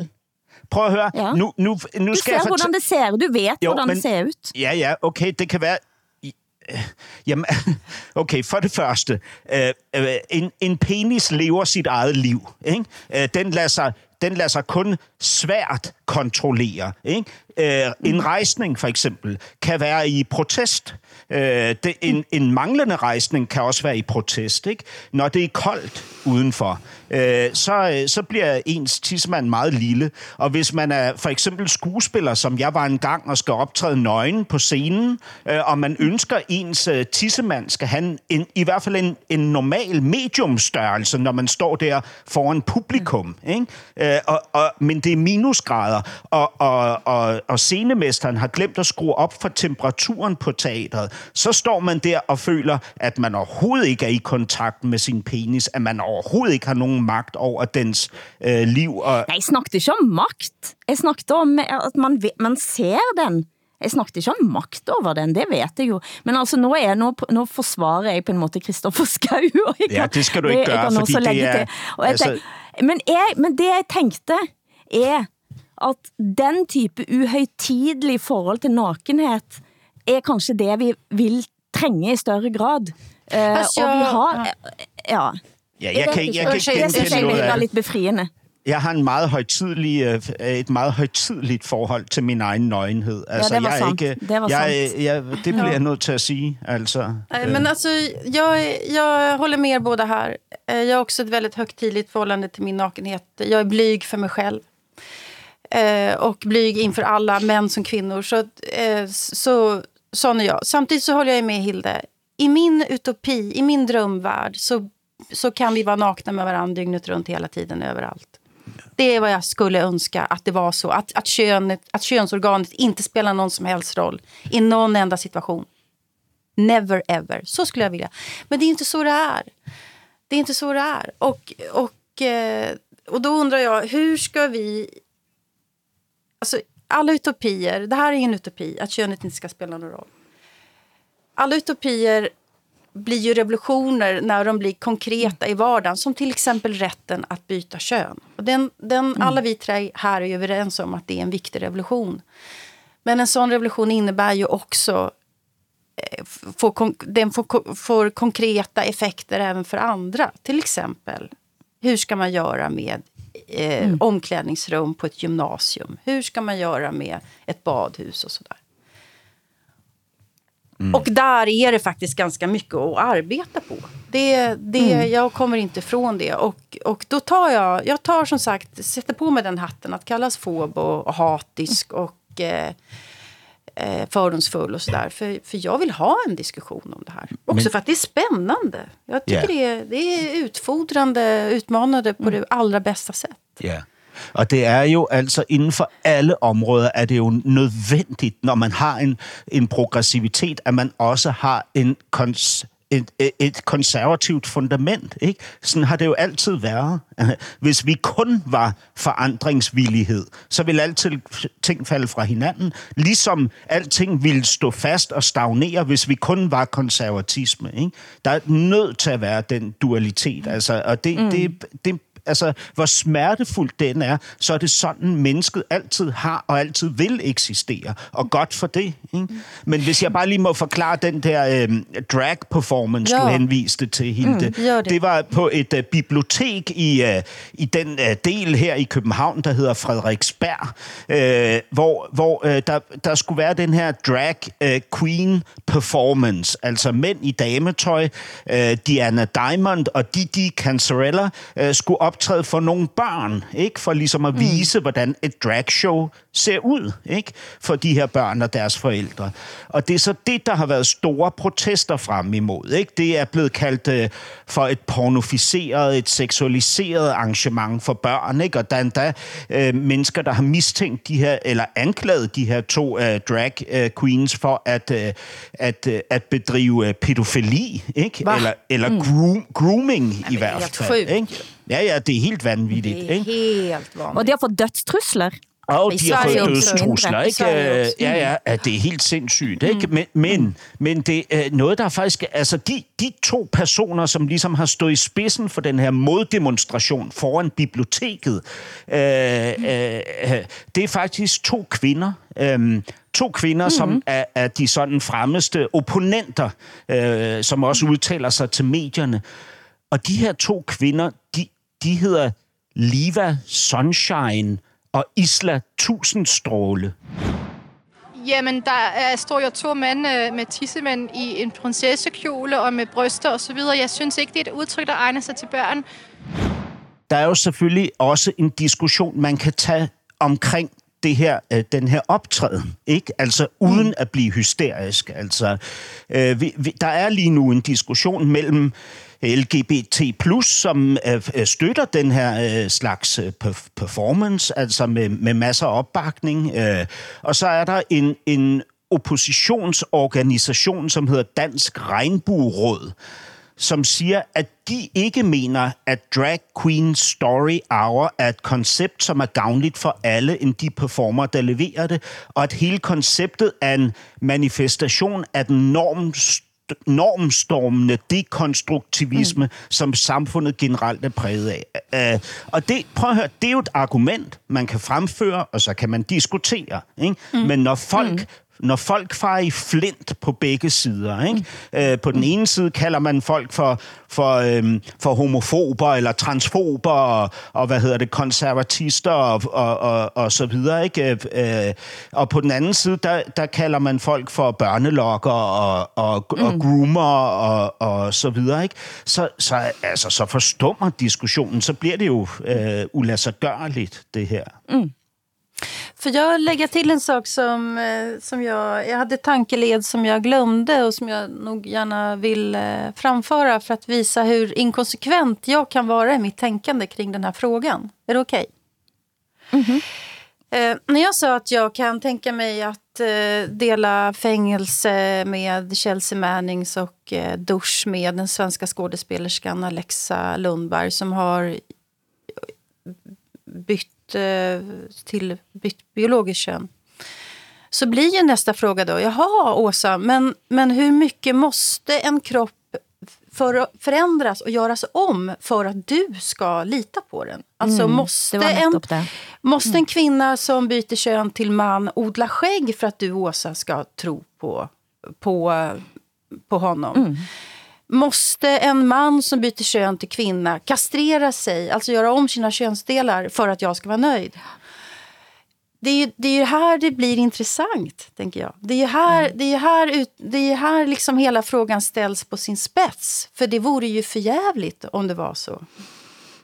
Prøv at høre. Ja. Nu, nu, nu du skal ser, jeg hvordan det ser. Du ved, jo, hvordan men, det ser ud. Ja, ja, okay. Det kan være... Jamen, okay, for det første, øh, øh, en, en penis lever sit eget liv. Ikke? Øh, den, lader sig, den lader sig kun svært kontrollere. Ikke? Øh, en rejsning, for eksempel, kan være i protest. Øh, det, en, en manglende rejsning kan også være i protest. Ikke? Når det er koldt udenfor, øh, så, øh, så bliver ens tissemand meget lille. Og hvis man er for eksempel skuespiller, som jeg var engang, og skal optræde nøgen på scenen, øh, og man ønsker, ens øh, tissemand skal have en, i hvert fald en, en normal mediumstørrelse, når man står der foran publikum. Ikke? Øh, og, og, men det er minusgrader, og, og, og, og scenemesteren har glemt at skrue op for temperaturen på teatret. Så står man der og føler, at man overhovedet ikke er i kontakt med sin penis, at man overhovedet ikke har nogen magt over dens øh, liv. Og... Nej, jeg snakkede ikke om magt. Jeg snakkede om, at man, man ser den. Jeg snakket ikke om magt over den, det vet jeg jo. Men altså, nå, er, nå, nå forsvarer jeg på en måte Kristoffer Skau. ja, det skal du ikke gøre, fordi det er... Altså... Men, jeg, men det jeg tænkte er, at den type uhøjtidlig forhold til nakenhet er kanskje det vi vil trænge i større grad. Uh, altså, og vi har... Ja. Ja, jeg kan, jeg, jeg, jeg, jeg, synes, jeg er lidt befriende. Jeg har en meget højtidlig, et meget højtidligt forhold til min egen nøgenhed. Altså, ja, det var jeg sant. Ikke, det var jeg, sant. Jeg, det bliver ja. jeg nødt til at sige. Altså, Nej, men alltså, jag, jag håller med er båda här. Eh, jag har också ett väldigt högtidligt förhållande till min nakenhet. Jag är blyg för mig själv. Eh, och blyg inför alla, män som kvinnor. Så, eh, så, sån är jag. Samtidigt så håller jag med Hilde. I min utopi, i min drömvärld så, så kan vi vara nakna med varandra dygnet runt hela tiden, överallt. Det är vad jag skulle önska att det var så. Att, att, könet, att könsorganet inte spelar någon som helst roll i någon enda situation. Never ever. Så skulle jag vilja. Men det är inte så det är. Det är inte så det är. Och, och, eh, och då undrar jag, hur ska vi... Alltså, alla utopier, det här är ingen utopi, att könet inte ska spela någon roll. Alla utopier blir ju revolutioner när de blir konkreta i vardagen. Som till exempel rätten att byta kön. Och den, den, mm. Alla vi tre här är överens om att det är en viktig revolution. Men en sån revolution innebär ju också eh, får, den får, får konkreta effekter även för andra. Till exempel, hur ska man göra med eh, mm. omklädningsrum på ett gymnasium? Hur ska man göra med ett badhus och sådär? Mm. Och där är det faktiskt ganska mycket att arbeta på. Det, det, mm. Jag kommer inte ifrån det. Och, och då tar jag, jag tar som sagt, sätter på mig den hatten att kallas fob och, och hatisk och eh, eh, fördomsfull och sådär. För, för jag vill ha en diskussion om det här. Också Men, för att det är spännande. Jag tycker yeah. det, är, det är utfodrande, utmanande på mm. det allra bästa sätt. Yeah. Og det er jo altså inden for alle områder, er det jo nødvendigt, når man har en, en progressivitet, at man også har en kons et, et, et konservativt fundament. Ikke? Sådan har det jo altid været. Hvis vi kun var forandringsvillighed, så ville altid ting falde fra hinanden. Ligesom alting ville stå fast og stagnere, hvis vi kun var konservatisme. Ikke? Der er nødt til at være den dualitet. Altså, og det, mm. det, det altså, hvor smertefuldt den er, så er det sådan, mennesket altid har og altid vil eksistere. Og godt for det. Ikke? Men hvis jeg bare lige må forklare den der øh, drag-performance, du henviste til, Hilde. Mm, det. det var på et øh, bibliotek i, øh, i den øh, del her i København, der hedder Frederiksberg, øh, hvor, hvor øh, der, der skulle være den her drag øh, queen performance, altså mænd i dametøj, øh, Diana Diamond og Didi Cancerella øh, skulle optræde for nogle børn, ikke? For ligesom at vise, mm. hvordan et dragshow ser ud, ikke? For de her børn og deres forældre. Og det er så det, der har været store protester frem imod, ikke? Det er blevet kaldt øh, for et pornoficeret, et seksualiseret arrangement for børn, ikke? Og der er endda øh, mennesker, der har mistænkt de her, eller anklaget de her to øh, drag øh, queens for at, øh, at, øh, at bedrive øh, pædofili, ikke? Hva? Eller, eller Mm. groom, grooming i men hvert fald, ikke? Ja, ja, det er helt vanvittigt, Det er ikke? helt vanligt. Og de har fået dødstrusler. Og de har fået dødstrusler, ikke? Øh. Ja, ja, det er helt sindssygt, ikke? Men, men, men det er noget, der faktisk... Altså, de, de to personer, som ligesom har stået i spidsen for den her moddemonstration foran biblioteket, øh, øh, øh, det er faktisk to kvinder. Øh, to kvinder, mm-hmm. som er, er de sådan fremmeste opponenter, øh, som også udtaler sig til medierne. Og de her to kvinder, de, de hedder Liva Sunshine og Isla Tusindstråle. Jamen, der er, står jo to mænd øh, med tissemænd i en prinsessekjole og med bryster og så videre. Jeg synes ikke, det er et udtryk, der egner sig til børn. Der er jo selvfølgelig også en diskussion, man kan tage omkring det her, øh, den her optræden, ikke? Altså uden at blive hysterisk. Altså, øh, vi, vi, der er lige nu en diskussion mellem LGBT+, som øh, øh, støtter den her øh, slags øh, perf- performance, altså med, med masser af opbakning. Øh, og så er der en, en oppositionsorganisation, som hedder Dansk Regnbueråd, som siger, at de ikke mener, at Drag Queen Story Hour er et koncept, som er gavnligt for alle end de performer, der leverer det, og at hele konceptet er en manifestation af den norm normstormende dekonstruktivisme, mm. som samfundet generelt er præget af. Uh, og det, prøv at høre, det er jo et argument, man kan fremføre, og så kan man diskutere. Ikke? Mm. Men når folk... Mm når folk farer i flint på begge sider. Ikke? Øh, på den ene side kalder man folk for, for, øhm, for homofober eller transfober og, og hvad hedder det, konservatister og, og, og, og så videre. Ikke? Øh, og på den anden side, der, der kalder man folk for børnelokker og, og, mm. og groomer og, og så videre. Ikke? Så, så, altså, så forstummer diskussionen, så bliver det jo øh, ulassergørligt, det her. Mm. För jag lägger till en sak som, eh, som jag... Jag hade tankeled som jag glömde och som jag nog gärna vill eh, framföra för att visa hur inkonsekvent jag kan vara i mitt tänkande kring den här frågan. Är det okej? Eh, när jag sa att jag kan tänka mig att eh, dela fängelse med Chelsea Mannings och eh, dusch med den svenska skådespelerskan Alexa Lundberg som har bytt eh, till bytt biologiskt kön. Så blir ju nästa fråga då, jaha Åsa, men, men hur mycket måste en kropp för förändras och göras om för att du ska lita på den? Alltså Mm, måste, en, det. måste en kvinna som byter kön till man odla skägg för att du Åsa ska tro på, på, på honom? Måste en man som byter kön till kvinna kastrera sig, alltså göra om sina könsdelar för att jag ska vara nöjd? Det är ju det är ju här det blir intressant, tänker jag. Det är ju här, det är här, ut, det är här liksom hela frågan ställs på sin spets. För det vore ju förjävligt om det var så.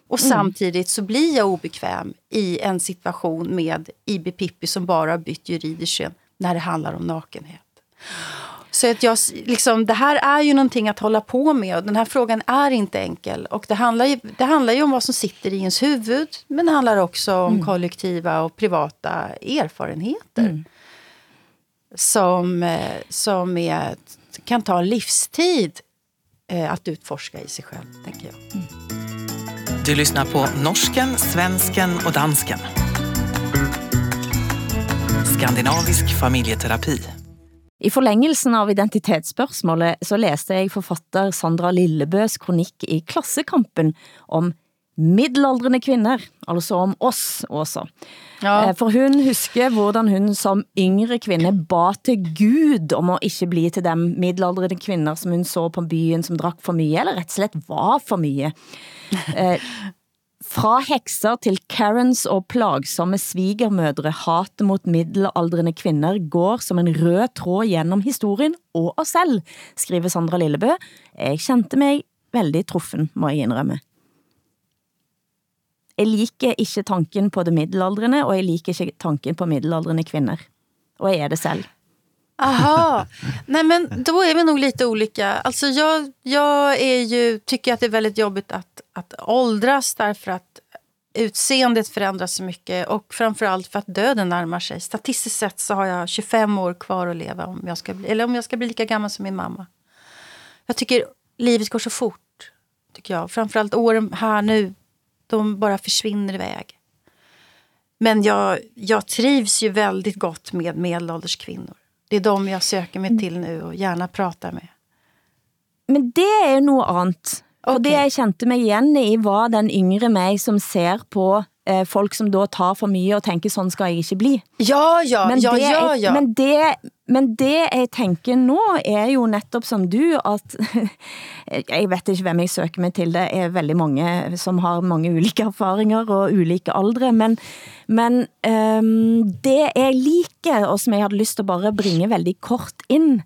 Och samtidigt så blir jag obekväm i en situation med IB Pippi som bara har bytt juridiskt kön när det handlar om nakenhet. Så att jag, liksom, det här är ju någonting att hålla på med och den här frågan är inte enkel. Och det handlar ju, det handlar ju om vad som sitter i ens huvud men det handlar också om kollektiva och privata erfarenheter. Som, eh, som är, kan ta livstid eh, att utforska i sig själv, tänker jag. Du lyssnar på norsken, svensken och dansken. Skandinavisk familjeterapi. I forlængelsen av identitetsspørgsmålet så læste jeg forfatter Sandra Lillebøs kronik i Klassekampen om middelaldrende kvinder, altså om oss også. Ja. Eh, For hun husker hvordan hun som yngre kvinde ba til Gud om at ikke bli til dem middelaldrende kvinder, som hun så på byen, som drak for mye, eller rett og slett var for mye. Fra hekser til Karens og plagsomme svigermødre, hate mot middelaldrende kvinder går som en rød tråd gennem historien og os selv, skriver Sandra Lillebø. Jeg kjente mig veldig truffen, må jeg indrømme. Jeg liker ikke tanken på det middelaldrende, og jeg liker ikke tanken på middelaldrende kvinder. Og jeg er det selv. Aha, nej men då är vi nog lite olika. Alltså jag, jag är ju, tycker att det är väldigt jobbigt att, att åldras därför att utseendet förändras så mycket och framförallt för att döden närmar sig. Statistiskt sett så har jag 25 år kvar att leva om jag ska bli, eller om jag ska bli lika gammal som min mamma. Jag tycker livet går så fort, tycker jag. Framförallt åren här nu, de bara försvinner iväg. Men jag, jag trivs ju väldigt gott med medelålders kvinnor. Det är de jag söker mig till nu och gärna pratar med. Men det er jo noget andet. Og Okay. det jeg kjente mig igen i, var den yngre mig, som ser på eh, folk, som då tar for mye, og tænker, sådan skal jeg ikke bli. Ja, ja, Men ja, det, ja, jeg- ja. Men det, men det jeg tænker nu er jo netop som du, at jeg vet ikke, hvem jeg søger mig til. Det er veldig mange, som har mange ulike erfaringer og ulike aldre, men, men um, det jeg liker, og som jeg havde lyst til at bare bringe veldig kort ind,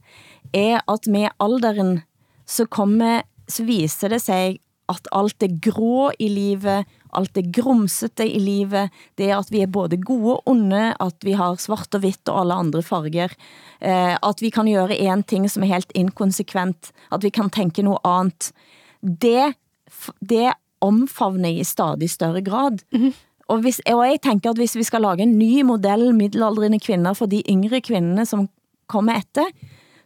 er at med alderen, så kommer, så viser det sig, at alt det grå i livet, alt det grumsete i livet, det at vi er både gode og onde, at vi har svart og hvitt og alle andre farger, eh, at vi kan gøre en ting som er helt inkonsekvent, at vi kan tænke noget andet. Det, det omfavner i stadig større grad. Og, hvis, og jeg tænker, at hvis vi skal lage en ny model middelaldrende kvinder for de yngre kvinderne, som kommer etter,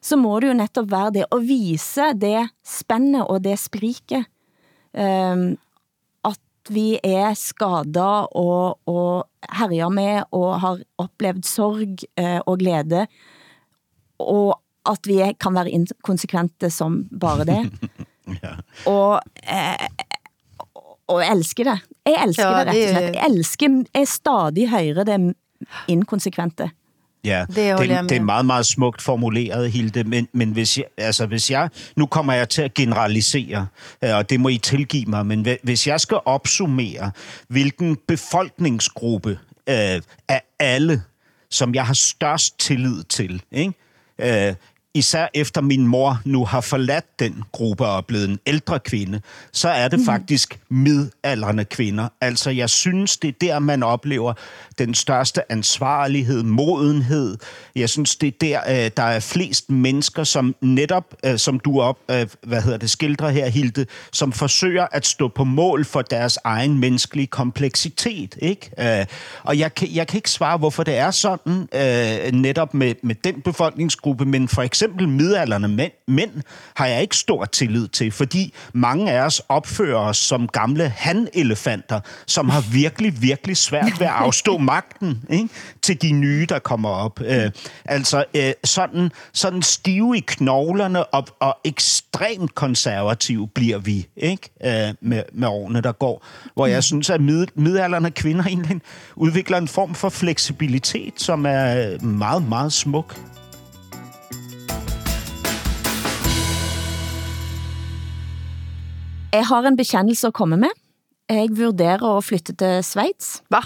så må det jo netop være det at vise det spændende og det sprike. Um, at vi er skadet og, og herjer med og har oplevet sorg eh, og glæde, og at vi kan være inkonsekvente som bare det. Og, eh, og jeg elsker det. Jeg elsker Ja, det rett og slett. Jeg elsker jeg stadig højere det inkonsekvente. Ja, Det jeg det, er meget, meget smukt formuleret, Hilde, men, men hvis, jeg, altså, hvis jeg... Nu kommer jeg til at generalisere, øh, og det må I tilgive mig, men hvi- hvis jeg skal opsummere, hvilken befolkningsgruppe øh, af alle, som jeg har størst tillid til, ikke? Øh, især efter min mor nu har forladt den gruppe og er blevet en ældre kvinde, så er det faktisk midaldrende kvinder. Altså, jeg synes, det er der, man oplever den største ansvarlighed, modenhed. Jeg synes, det er der, øh, der er flest mennesker, som netop, øh, som du op, øh, hvad hedder det, skildrer her, Hilde, som forsøger at stå på mål for deres egen menneskelige kompleksitet. Ikke? Og jeg kan, jeg kan ikke svare, hvorfor det er sådan, netop med, med den befolkningsgruppe, men for eksempel midaldrende mænd, mænd har jeg ikke stor tillid til, fordi mange af os opfører os som gamle hanelefanter, som har virkelig, virkelig svært ved at afstå magten ikke? til de nye, der kommer op. Øh, altså øh, sådan, sådan stive i knoglerne og, og ekstremt konservative bliver vi ikke? Øh, med, med årene, der går. Hvor jeg synes, at mid, midaldrende kvinder egentlig udvikler en form for fleksibilitet, som er meget, meget smuk. Jeg har en bekendelse at komme med. Jeg vurderer at flytte til Schweiz. Va?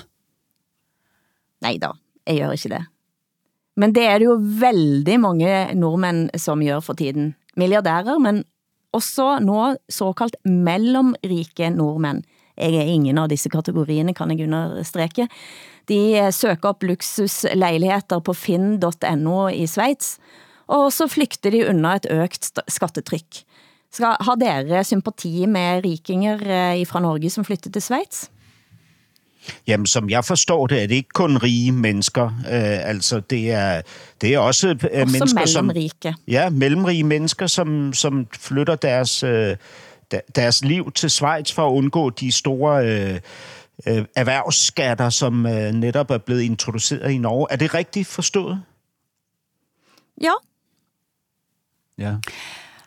Nej da, jeg gør ikke det. Men det er det jo veldig mange nordmænd, som gør for tiden. Milliardærer, men også nå såkaldt mellomrike nordmænd. Jeg er ingen av disse kategorierne, kan jeg understreke. De søger op luksuslejligheter på finn.no i Schweiz, og så flygter de under et økt skattetryk. Skal, har dere sympati med rikinger eh, fra Norge som flytter til Schweiz? Jamen, som jeg forstår det, er det ikke kun rige mennesker. Øh, altså, det er, det er også, øh, Også mennesker, som... Ja, mellemrige mennesker, som, som flytter deres, øh, der- deres liv til Schweiz for at undgå de store øh, øh, erhvervsskatter, som øh, netop er blevet introduceret i Norge. Er det rigtigt forstået? Ja, Ja.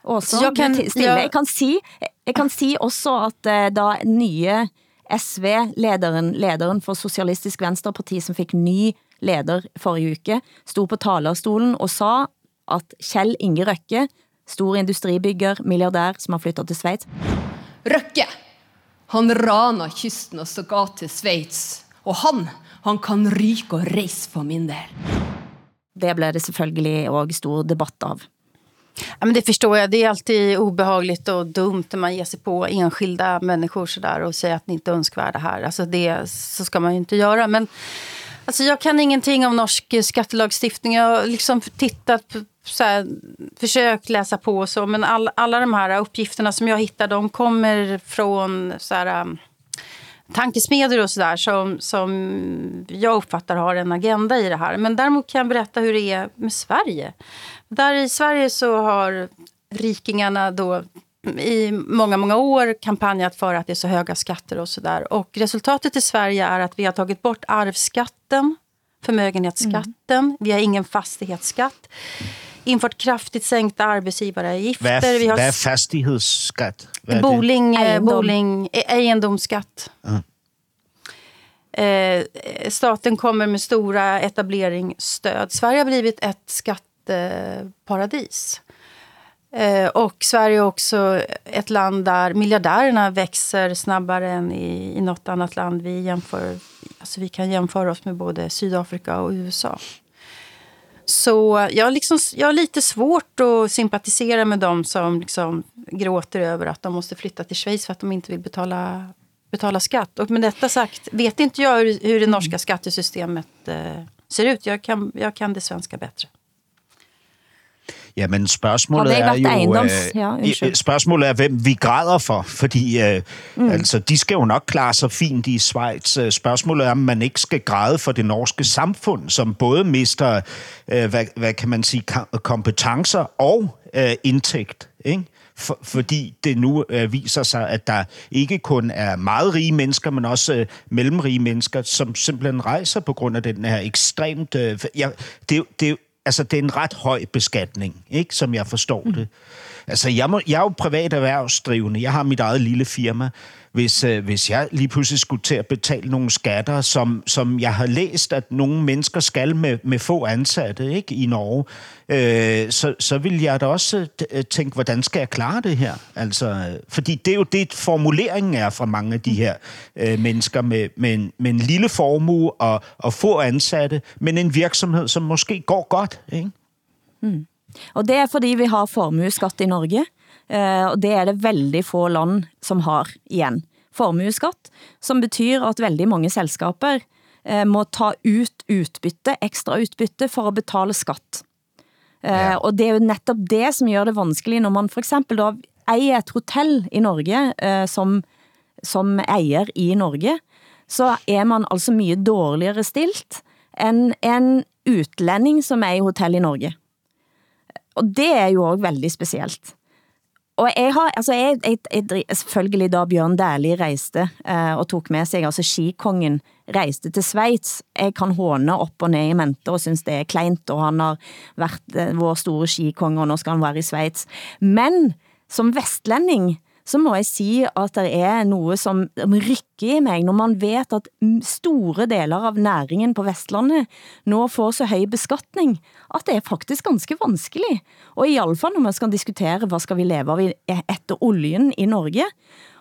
Også Så jeg kan- stille. jeg- kan si, jeg kan si også at eh, da nye SV-lederen, lederen for Socialistisk Venstreparti, som fik ny leder forrige uke, stod på talerstolen og sa at Kjell Inge Røkke, stor industribygger, milliardær, som har flyttet til Schweiz, Røkke, han rana kysten og så ga til Sveits. Og han, han kan ryke og reise for min del. det blev det selvfølgelig også stor debatt av. Ja, men det förstår jag. Det är alltid obehagligt och dumt när man ger sig på enskilda människor sådär och säger att ni inte är önskvärda här. Alltså det, så ska man ju inte göra. Men alltså jag kan ingenting om norsk skattelagstiftning. Jag har liksom tittat på så här, försökt läsa på och så, men all, alla de här uppgifterna som jag hittar, de kommer från så här, um, tankesmedjor och sådär som, som jag uppfattar har en agenda i det här. Men däremot kan jag berätta hur det är med Sverige. Där i Sverige så har rikingarna då i många, många år kampanjat för att det är så höga skatter och sådär. Och resultatet i Sverige är att vi har tagit bort arvsskatten, förmögenhetsskatten, vi har ingen fastighetsskatt, infört kraftigt sänkta arbetsgivaravgifter. Hvad er, vi har hvad er fastighedsskat? Hvad er det? Boling, eh, Ejendom. boling, eh, egendomsskatt. Eh, staten kommer med stora etableringsstöd. Sverige har blivit ett skatteparadis. Eh, och Sverige är också ett land där miljardärerna växer snabbare än i, i något annat land. Vi, jämför, alltså vi kan jämföra oss med både Sydafrika och USA. Så eh, jag har, liksom, jag har lite svårt att sympatisera med dem som liksom gråter över att de måste flytta till Schweiz för att de inte vill betala, betala skatt. Och med detta sagt vet inte jag hur, hur det norska skattesystemet eh, ser ut. Jag kan, jag kan det svenska bättre. Jamen, spørgsmålet er jo... øh, Ja, spørgsmålet er, hvem vi græder for, fordi øh, mm. altså, de skal jo nok klare sig fint i Schweiz. Øh, Spørgsmålet er, om man ikke skal græde for det norske samfund, som både mister, øh, hvad, hvad kan man sige, kompetencer og øh, indtægt, ikke? For, fordi det nu øh, viser sig, at der ikke kun er meget rige mennesker, men også øh, mellemrige mennesker, som simpelthen rejser på grund af den her ekstremt... Øh, ja, det, det, altså, det er en ret høj beskatning, ikke, som jeg forstår mm. det. Altså, jeg, må, jeg er jo privat erhvervsdrivende. Jeg har mit eget lille firma. Hvis, øh, hvis jeg lige pludselig skulle til at betale nogle skatter, som, som jeg har læst, at nogle mennesker skal med, med få ansatte ikke, i Norge, øh, så, så vil jeg da også øh, tænke, hvordan skal jeg klare det her? Altså, fordi det er jo det, formuleringen er fra mange af de her øh, mennesker med, med, en, med en lille formue og, og få ansatte, men en virksomhed, som måske går godt. Ikke? Mm. Og det er fordi vi har formueskat i Norge, og det er det veldig få land som har igjen. Formueskatt, som betyr at veldig mange selskaper eh, må ta ut utbytte, ekstra utbytte, for at betale skatt. Eh, Og det er jo netop det, som gør det vanskelig, når man for eksempel da eier et hotel i Norge, eh, som, som eier i Norge, så er man altså mye dårligere stilt end en utlending, som er i hotel i Norge. Og det er jo også veldig specielt. Og jeg har, altså jeg, jeg, jeg, selvfølgelig da Bjørn Dæhlie rejste eh, og tog med sig, altså skikongen rejste til Schweiz. Jeg kan håne op og ned i mente og synes det er kleint, og han har været eh, vår store skikonge, og nu skal han være i Schweiz. Men som vestlending, så må jeg sige, at der er noget som rykker i mig, når man vet at store deler av næringen på Vestlandet nu får så høj beskatning, at det er faktisk ganske vanskelig. Og i alle fall når man skal diskutere, hvad skal vi leve av efter etter oljen i Norge,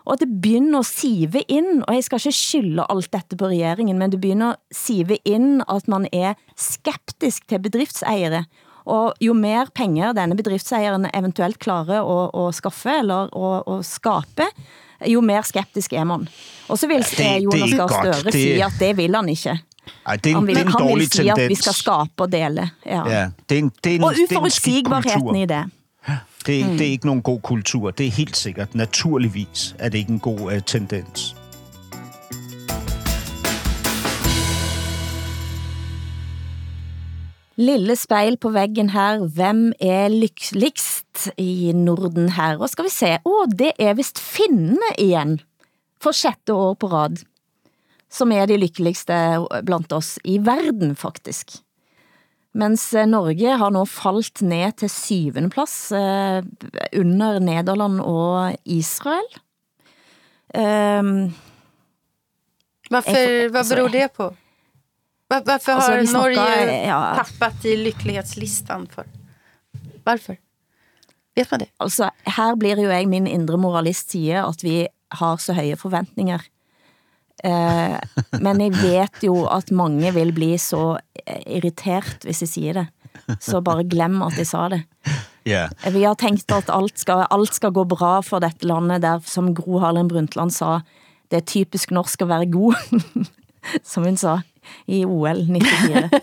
og at det begynder at sive ind, og jeg skal ikke skylde alt dette på regeringen, men det begynder at sive ind, at man er skeptisk til bedriftsejere, og jo mer penger denne bedriftsejeren eventuelt klarer at, at skaffe eller at, at skabe, jo mer skeptisk er man. Og så vil Ja, det- Jonas er Gahr. Støre Det- sige, at det vil han ikke. Ej, det er en, Han vil, det er en han vil sige, tendens. at vi skal skabe og dele. Ja. Ja, det er en, det er en, Og er uforudsigbarheden i det. Det, mm. det er ikke nogen god kultur. Det er helt sikkert. Naturligvis er det ikke en god uh, tendens. Lille spejl på væggen her, hvem er lykkeligst i Norden her? Og skal vi se, åh, det er vist finnene igen, for sjette år på rad, som er de lykkeligste blandt oss i verden faktisk. Mens eh, Norge har nå falt ned til syvende plads eh, under Nederland og Israel. Um, Varför, Jag får- vad alltså- beror det på? Var, varför Alltså, har snackar, Norge ja. tappat i lycklighetslistan? För? Varför? Vet man det? Altså, her blir jo jeg min indre moralist siger, at vi har så høje forventninger. Eh, men jeg vet jo at mange vil bli så eh, irritert, hvis jeg siger det. Så bare glem at jeg sa det. Ja. Vi har tænkt at alt skal, alt skal gå bra for dette landet, der som Gro Harlem Brundtland sa, det er typisk norsk at være god, som hun sa i OL 94.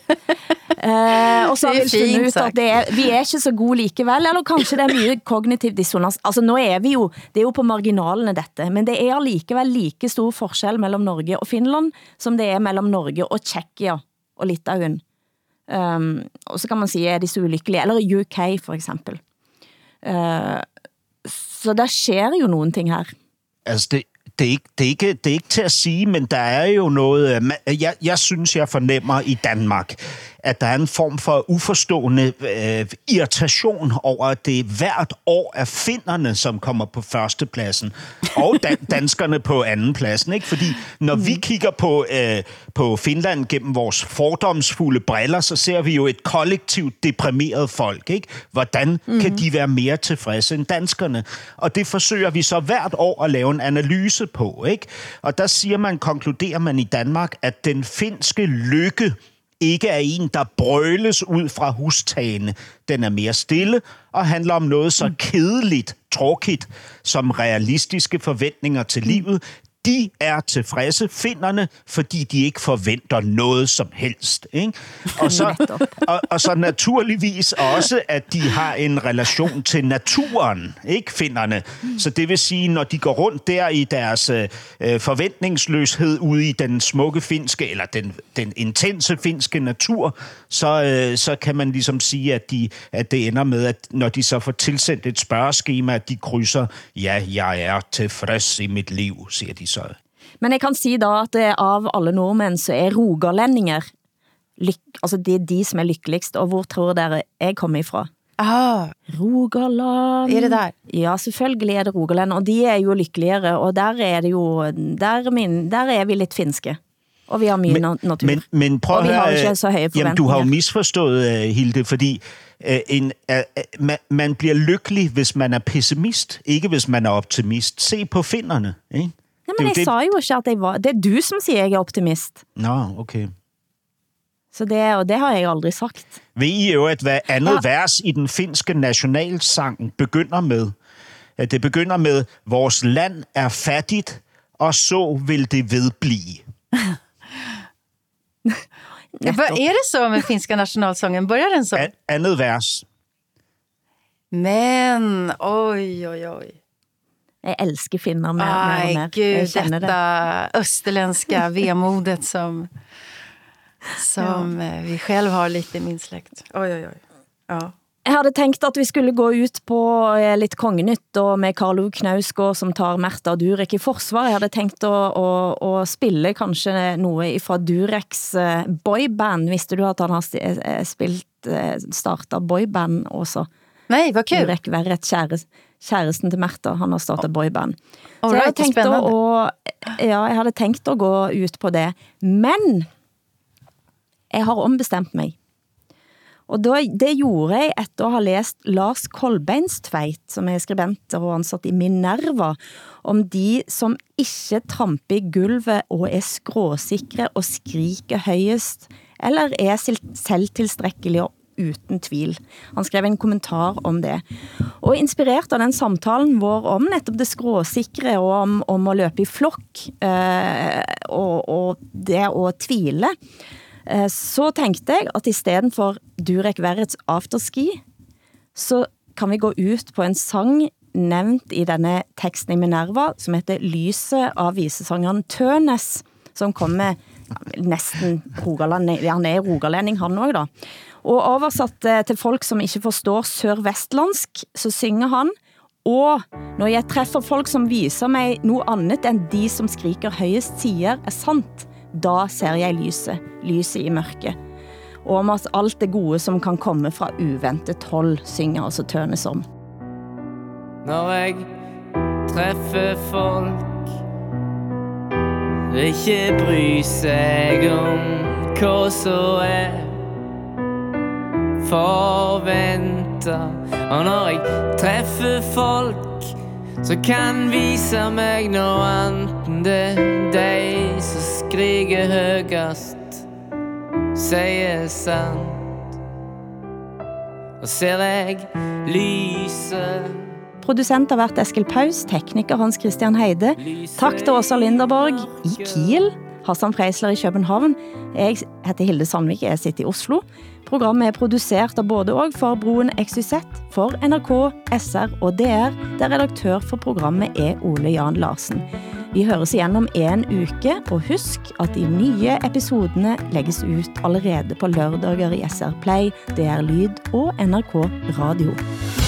Eh, og så har Det vi fundet ut at det er, vi er ikke så gode likevel, eller kanskje det er mye kognitiv dissonans. Altså nå er vi jo, det er jo på marginalene dette, men det er allikevel like stor forskel mellem Norge og Finland, som det er mellem Norge og Tjekkia og Litauen. Um, og så kan man sige, er de så ulykkelige, eller UK for eksempel. Uh, så der sker jo nogle ting her. Altså, det, det, er ikke, det, er ikke, det er ikke til at sige, men der er jo noget... Øh, jeg, jeg synes, jeg fornemmer i Danmark, at der er en form for uforstående øh, irritation over, at det hvert år er finderne, som kommer på førstepladsen, og dan- danskerne på andenpladsen. Ikke? Fordi når vi kigger på, øh, på Finland gennem vores fordomsfulde briller, så ser vi jo et kollektivt deprimeret folk. Ikke? Hvordan mm-hmm. kan de være mere tilfredse end danskerne? Og det forsøger vi så hvert år at lave en analyse på. Ikke? Og der siger man, konkluderer man i Danmark, at den finske lykke ikke er en, der brøles ud fra hustagene. Den er mere stille og handler om noget så kedeligt, tråkigt, som realistiske forventninger til livet. De er tilfredse, finderne, fordi de ikke forventer noget som helst. Ikke? Og, så, og, og så naturligvis også, at de har en relation til naturen, ikke finderne. Så det vil sige, når de går rundt der i deres øh, forventningsløshed ude i den smukke finske, eller den, den intense finske natur, så, øh, så kan man ligesom sige, at, de, at det ender med, at når de så får tilsendt et spørgeskema, at de krydser, ja, jeg er tilfreds i mit liv, siger de så. Men jeg kan sige da, at det av alle nordmænd, så er rogalændinger, lyk, altså det er de som er lykkeligst, og hvor tror dere jeg kommer ifra? Ah, Rogaland. Er det der? Ja, selvfølgelig er det Rogaland, og de er jo lykkeligere, og der er det jo, der, er min, der er vi lidt finske. Og vi har mye men, natur. Men, men prøv og vi har høre, jo ikke øh, så høje Jamen, du har jo misforstået, uh, Hilde, fordi uh, en, uh, man, man bliver lykkelig, hvis man er pessimist, ikke hvis man er optimist. Se på finderne, ikke? Nej, det men jo jeg det- sa jo ikke at jeg var... Det er du som siger, jeg er optimist. Nå, okay. Så det, og det har jeg aldrig sagt. Ved I jo, at hvad andet ja. vers i den finske nationalsang begynder med? At det begynder med, vores land er fattigt, og så vil det vedblive. Ja, vad är det så med finska nationalsången? Börjar den så? A- andet vers. Men, oj, oj, oj. Jeg elsker finner mer, mer og Aj, mer. gud, jeg kender det. detta österländska vemodet som, som eh, vi själv har lite i min släkt. Oj, oj, oj. Ja. Jeg hadde tænkt at vi skulle gå ut på eh, lidt kongenytt, og med Karl Ove Knausgård, som tar Märta og Durek i forsvar. Jeg hadde tænkt å, å, å spille kanskje noe fra Dureks eh, boyband. Visste du at han har spilt, startet boyband også? Nej, vad kul. Durek Verret, kæres, kæresten til Märta, han har startet boyband. Så jeg hadde å, å, ja, jeg hadde tænkt å gå ut på det. Men jeg har ombestemt mig. Og da, det gjorde jeg efter at ha læst Lars Kolbeinstveit, som er skribent og ansat i Minerva, om de som ikke tramper i gulvet og er skråsikre og skriker højest, eller er selvtilstrækkelige og uten tvil. Han skrev en kommentar om det. Og inspireret av den samtalen vår om netop det skråsikre og om, om at løbe i flok eh, og, og det at tvile, eh, så tænkte jeg at i stedet for Durek Verrets afterski, så kan vi gå ut på en sang nævnt i denne teksten i Minerva, som heter Lyset av visesangeren Tønes, som kommer ja, næsten Rogaland, han er rogalending han også da. Og oversat eh, til folk som ikke forstår sørvestlandsk, så synger han Og når jeg treffer folk som viser mig noget andet end de som skriker højest siger er sant, da ser jeg lyset, lyset i mørket. Og om at alt det gode som kan komme fra uventet hold, synger altså Tønes om. Når jeg treffer folk Ikke bry sig om hvad så er forventer. Og når jeg træffer folk Så kan vise mig noget enten det dig som skriger højest Siger sant. Og ser jeg lyset. Producent har været Eskil Paus, tekniker Hans Christian Heide. Tak til Åsa Linderborg. I Kiel, Hassan Freisler i København. Jeg heter Hilde Sandvik, jeg sitter i Oslo. Programmet er produceret af både og for Broen XYZ, for NRK, SR og DR, der redaktør for programmet er Ole Jan Larsen. Vi høres igen om en uke, og husk at de nye episodene lægges ut allerede på lørdager i SR Play, DR Lyd og NRK Radio.